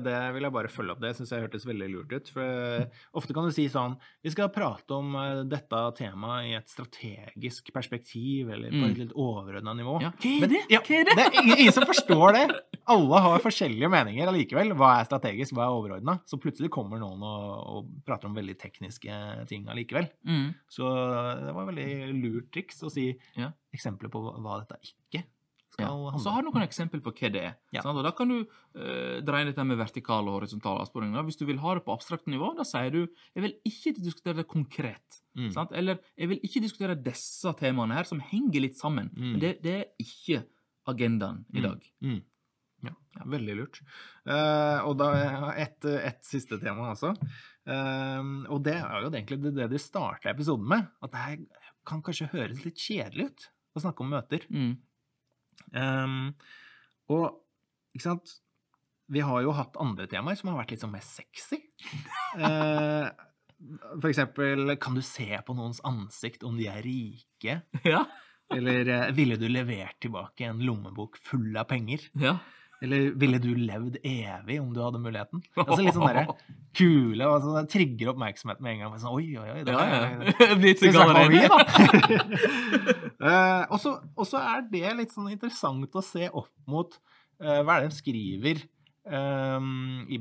det vil jeg bare følge opp. Det syns jeg hørtes veldig lurt ut. For eh, ofte kan du si sånn Vi skal prate om eh, dette temaet i et strategisk perspektiv, eller på Mm. et litt overordna nivå. Ja, hva er Men- det? Ja, Hva er det? Det er ingen, som forstår det. Alle har forskjellige meninger allikevel. Hva er strategisk, hva er overordna? Så plutselig kommer noen og, og prater om veldig tekniske ting allikevel. Mm. Så det var veldig lurt triks å si Ja. eksempler på hva dette ikke Ja. Og handle så har du noen eksempel på hva det er. Ja. Og Da kan du eh, dreie dette med vertikal og horisontal avsporing. Hvis du vil ha det på abstrakt nivå, da sier du jeg vil ikke diskutere det konkret. Mm. Eller jeg vil ikke diskutere disse temaene her, som henger litt sammen. Mm. Men det, det er ikke agendaen i Mm. dag. Mm. Ja, veldig lurt. Uh, og da et, et siste tema også. Uh, og det er jo egentlig det, det du starta episoden med. At det her kan kanskje høres litt kjedelig ut å snakke om møter. Mm. Eh, og ikke sant Vi har jo hatt andre temaer som har vært litt sånn mer sexy. Eh, for eksempel, kan du se på noens ansikt om de er rike? Ja. Eller eh, ville du levert tilbake en lommebok full av penger? ja. Eller ville du levd evig om du hadde muligheten? Altså Litt sånn derre kule altså, Det trigger oppmerksomhet med en gang. Sånn, oi, oi, oi. det er- ja. Vi, allerede. da? Eh, og så- er det litt sånn interessant å se opp mot uh, hva er det de skriver um, i,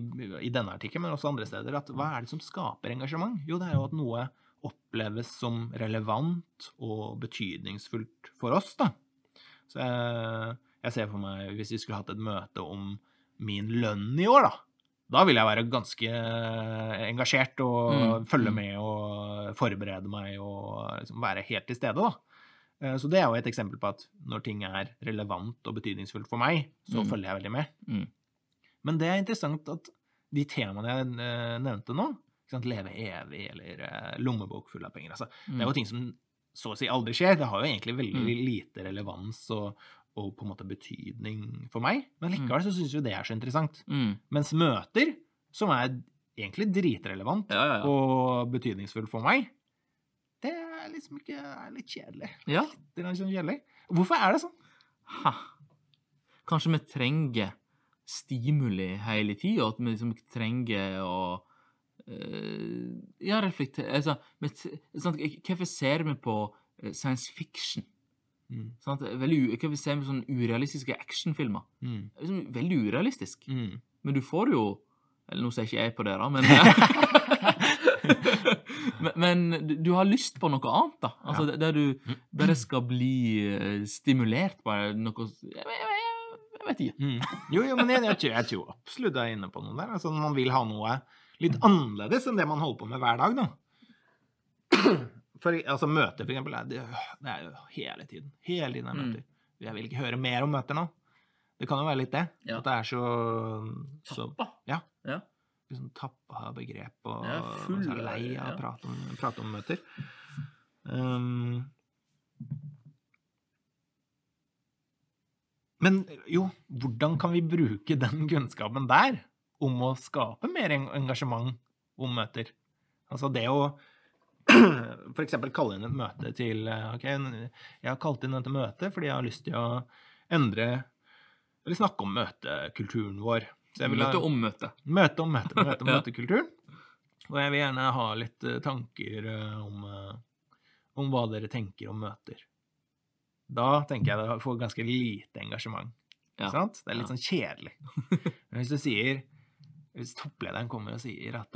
i denne artikkelen, men også andre steder. At hva er det som skaper engasjement? Jo, det er jo at noe oppleves som relevant og betydningsfullt for oss, da. Så jeg, jeg ser for meg, hvis vi skulle hatt et møte om min lønn i år, da. Da vil jeg være ganske engasjert og Mm, følge mm. med og forberede meg og liksom være helt til stede, da. Eh, Så det er jo et eksempel på at når ting er relevant og betydningsfullt for meg, så Mm. følger jeg veldig med. Mm. Men det er interessant at de temaene jeg eh, nevnte nå, leve evig eller eh, lommebok full av penger, altså, det er jo ting som så å si aldri skjer. Det har jo egentlig veldig Mm. lite relevans og, og på en måte betydning for meg, men Mm. likevel så syns vi det er så interessant. Mm. Mens møter, som er egentlig dritrelevant Ja, ja, ja. og betydningsfull for meg, det er liksom ikke er litt kjedelig. ja. Det er liksom kjedelig. Hvorfor er det sånn? Ha. Kanskje vi trenger stimuli hele tida, at vi liksom trenger å eh, Ja, reflektere altså, vi Hvorfor ser vi på eh, science fiction? Mm. Sant? Veldig, u- vi ser med sånne urealistiske actionfilmer? Mm. Det er liksom veldig urealistisk. Mm. Men du får jo Eller nå ser ikke jeg på det, da, men Men, men du, har lyst på noe annet, da. Altså, Ja. Der du bare skal bli eh, stimulert på noe jeg, jeg, jeg vet ikke. Mm. Jo, jo, men jeg, jeg, tror, jeg tror absolutt jeg er inne på noe der. Altså, man vil ha noe litt annerledes enn det man holder på med hver dag, da. For altså, møter, for eksempel, det, det er jo hele tiden. Hele tiden er Mm. møter. Jeg vil ikke høre mer om møter nå. Det kan jo være litt det. Ja. At det er så, så Tappa. Ja. Ja. liksom tappa av begrep, og Ja, full- er lei av ja. å prate om, prate om møter. Um, men jo, hvordan kan vi bruke den kunnskapen der om å skape mer engasjement om møter? Altså det å eksempel kalle inn et møte til eh, Ok, jeg har kalt inn dette møtet fordi jeg har lyst til å endre Eller snakke om møtekulturen vår. Møte om møte. Møte om møte, møte om Ja. møtekulturen. Og jeg vil gjerne ha litt eh, tanker eh, om, om hva dere tenker om møter. Da tenker jeg det får ganske lite engasjement. Ja. Sant? Det er litt Ja. sånn kjedelig. Men hvis du sier Hvis topplederen kommer og sier at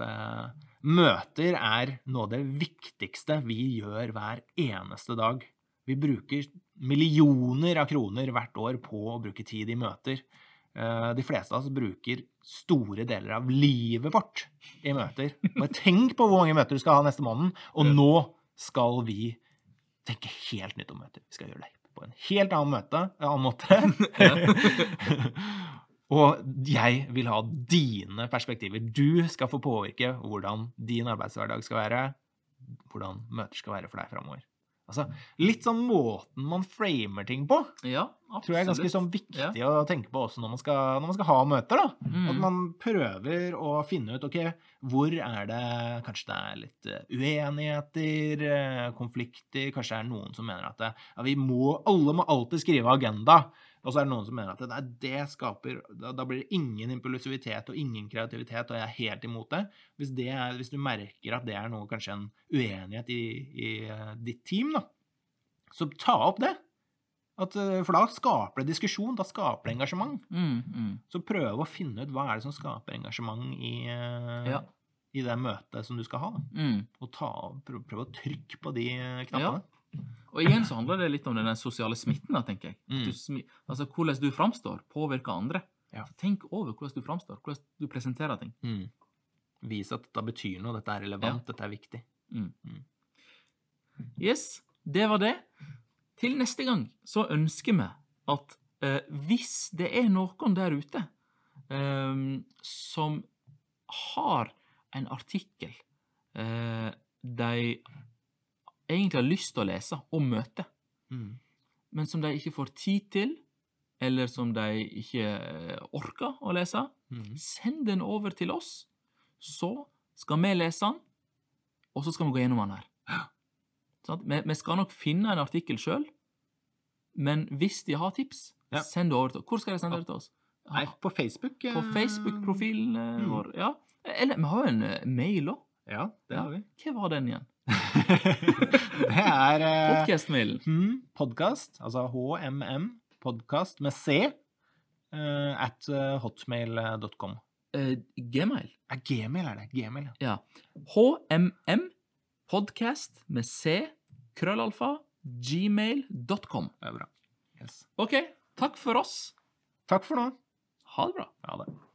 møter er noe av det viktigste vi gjør hver eneste dag Vi bruker millioner av kroner hvert år på å bruke tid i møter. Eh, De fleste av oss bruker store deler av livet vårt i møter. Bare tenk på hvor mange møter du skal ha neste måned, og nå skal vi tenke helt nytt om møter. Vi skal gjøre det på en helt annen, møte, annen måte. og jeg vil ha dine perspektiver. Du skal få påvirke hvordan din arbeidshverdag skal være, hvordan møter skal være for deg framover. Altså, litt sånn måten man framer ting på, Ja, tror jeg er ganske sånn viktig Ja. å tenke på også når man skal, når man skal ha møter. Mm. At man prøver å finne ut ok, hvor er det Kanskje det er litt eh, uenigheter, eh, konflikter. Kanskje det er noen som mener at det, ja, vi må, alle må alltid skrive agenda. Og så er det noen som mener at det, det skaper da, da blir det ingen impulsivitet og ingen kreativitet, og jeg er helt imot det. Hvis, det er, hvis du merker at det er noe, kanskje en uenighet i, i eh, ditt team, da, så ta opp det. At, eh, for da skaper det diskusjon, da skaper det engasjement. Mm, mm. Så prøv å finne ut hva er det som skaper engasjement i, eh, Ja. i det møtet som du skal ha. Mm. Og ta, prøv, prøv å trykke på de knappene. knappene. Og igjen så handler det litt om den sosiale smitten, da, tenker jeg. Mm. Du, altså, hvordan du framstår, påvirker andre. Ja. Så tenk over hvordan du framstår, hvordan du presenterer ting. Mm. Vis at dette betyr noe, dette er relevant, dette er viktig. Yes, det var det. Til neste gang så ønsker vi at eh, hvis det er noen der ute eh, som har en artikkel eh, de egentlig har lyst til å lese og møte, Mm. men som de ikke får tid til, eller som de ikke eh, orker å lese, Mm. send den over til oss, så skal vi lese den, og så skal vi gå gjennom den her. Sånn? Vi, vi skal nok finne en artikkel sjøl, men hvis de har tips, Ja. send det over til oss. Hvor skal de sende det til oss? Nei, på Facebook. På eh, Facebook-profilen eh, Mm. vår. Ja. Eller vi har jo en mail òg. Ja, det har vi. Hva var den igjen? det er eh, Podcast-mailen. hmm, podcast, altså HMM, podcast med C, eh, at eh, hotmail.com. Eh, Gmail. Ja, Gmail er det. Gmail, ja. HMM podcast med C, krøllalfa, gmail.com. Det er bra. Yes. OK, takk for oss. Takk for nå. Ha det bra. Ha det.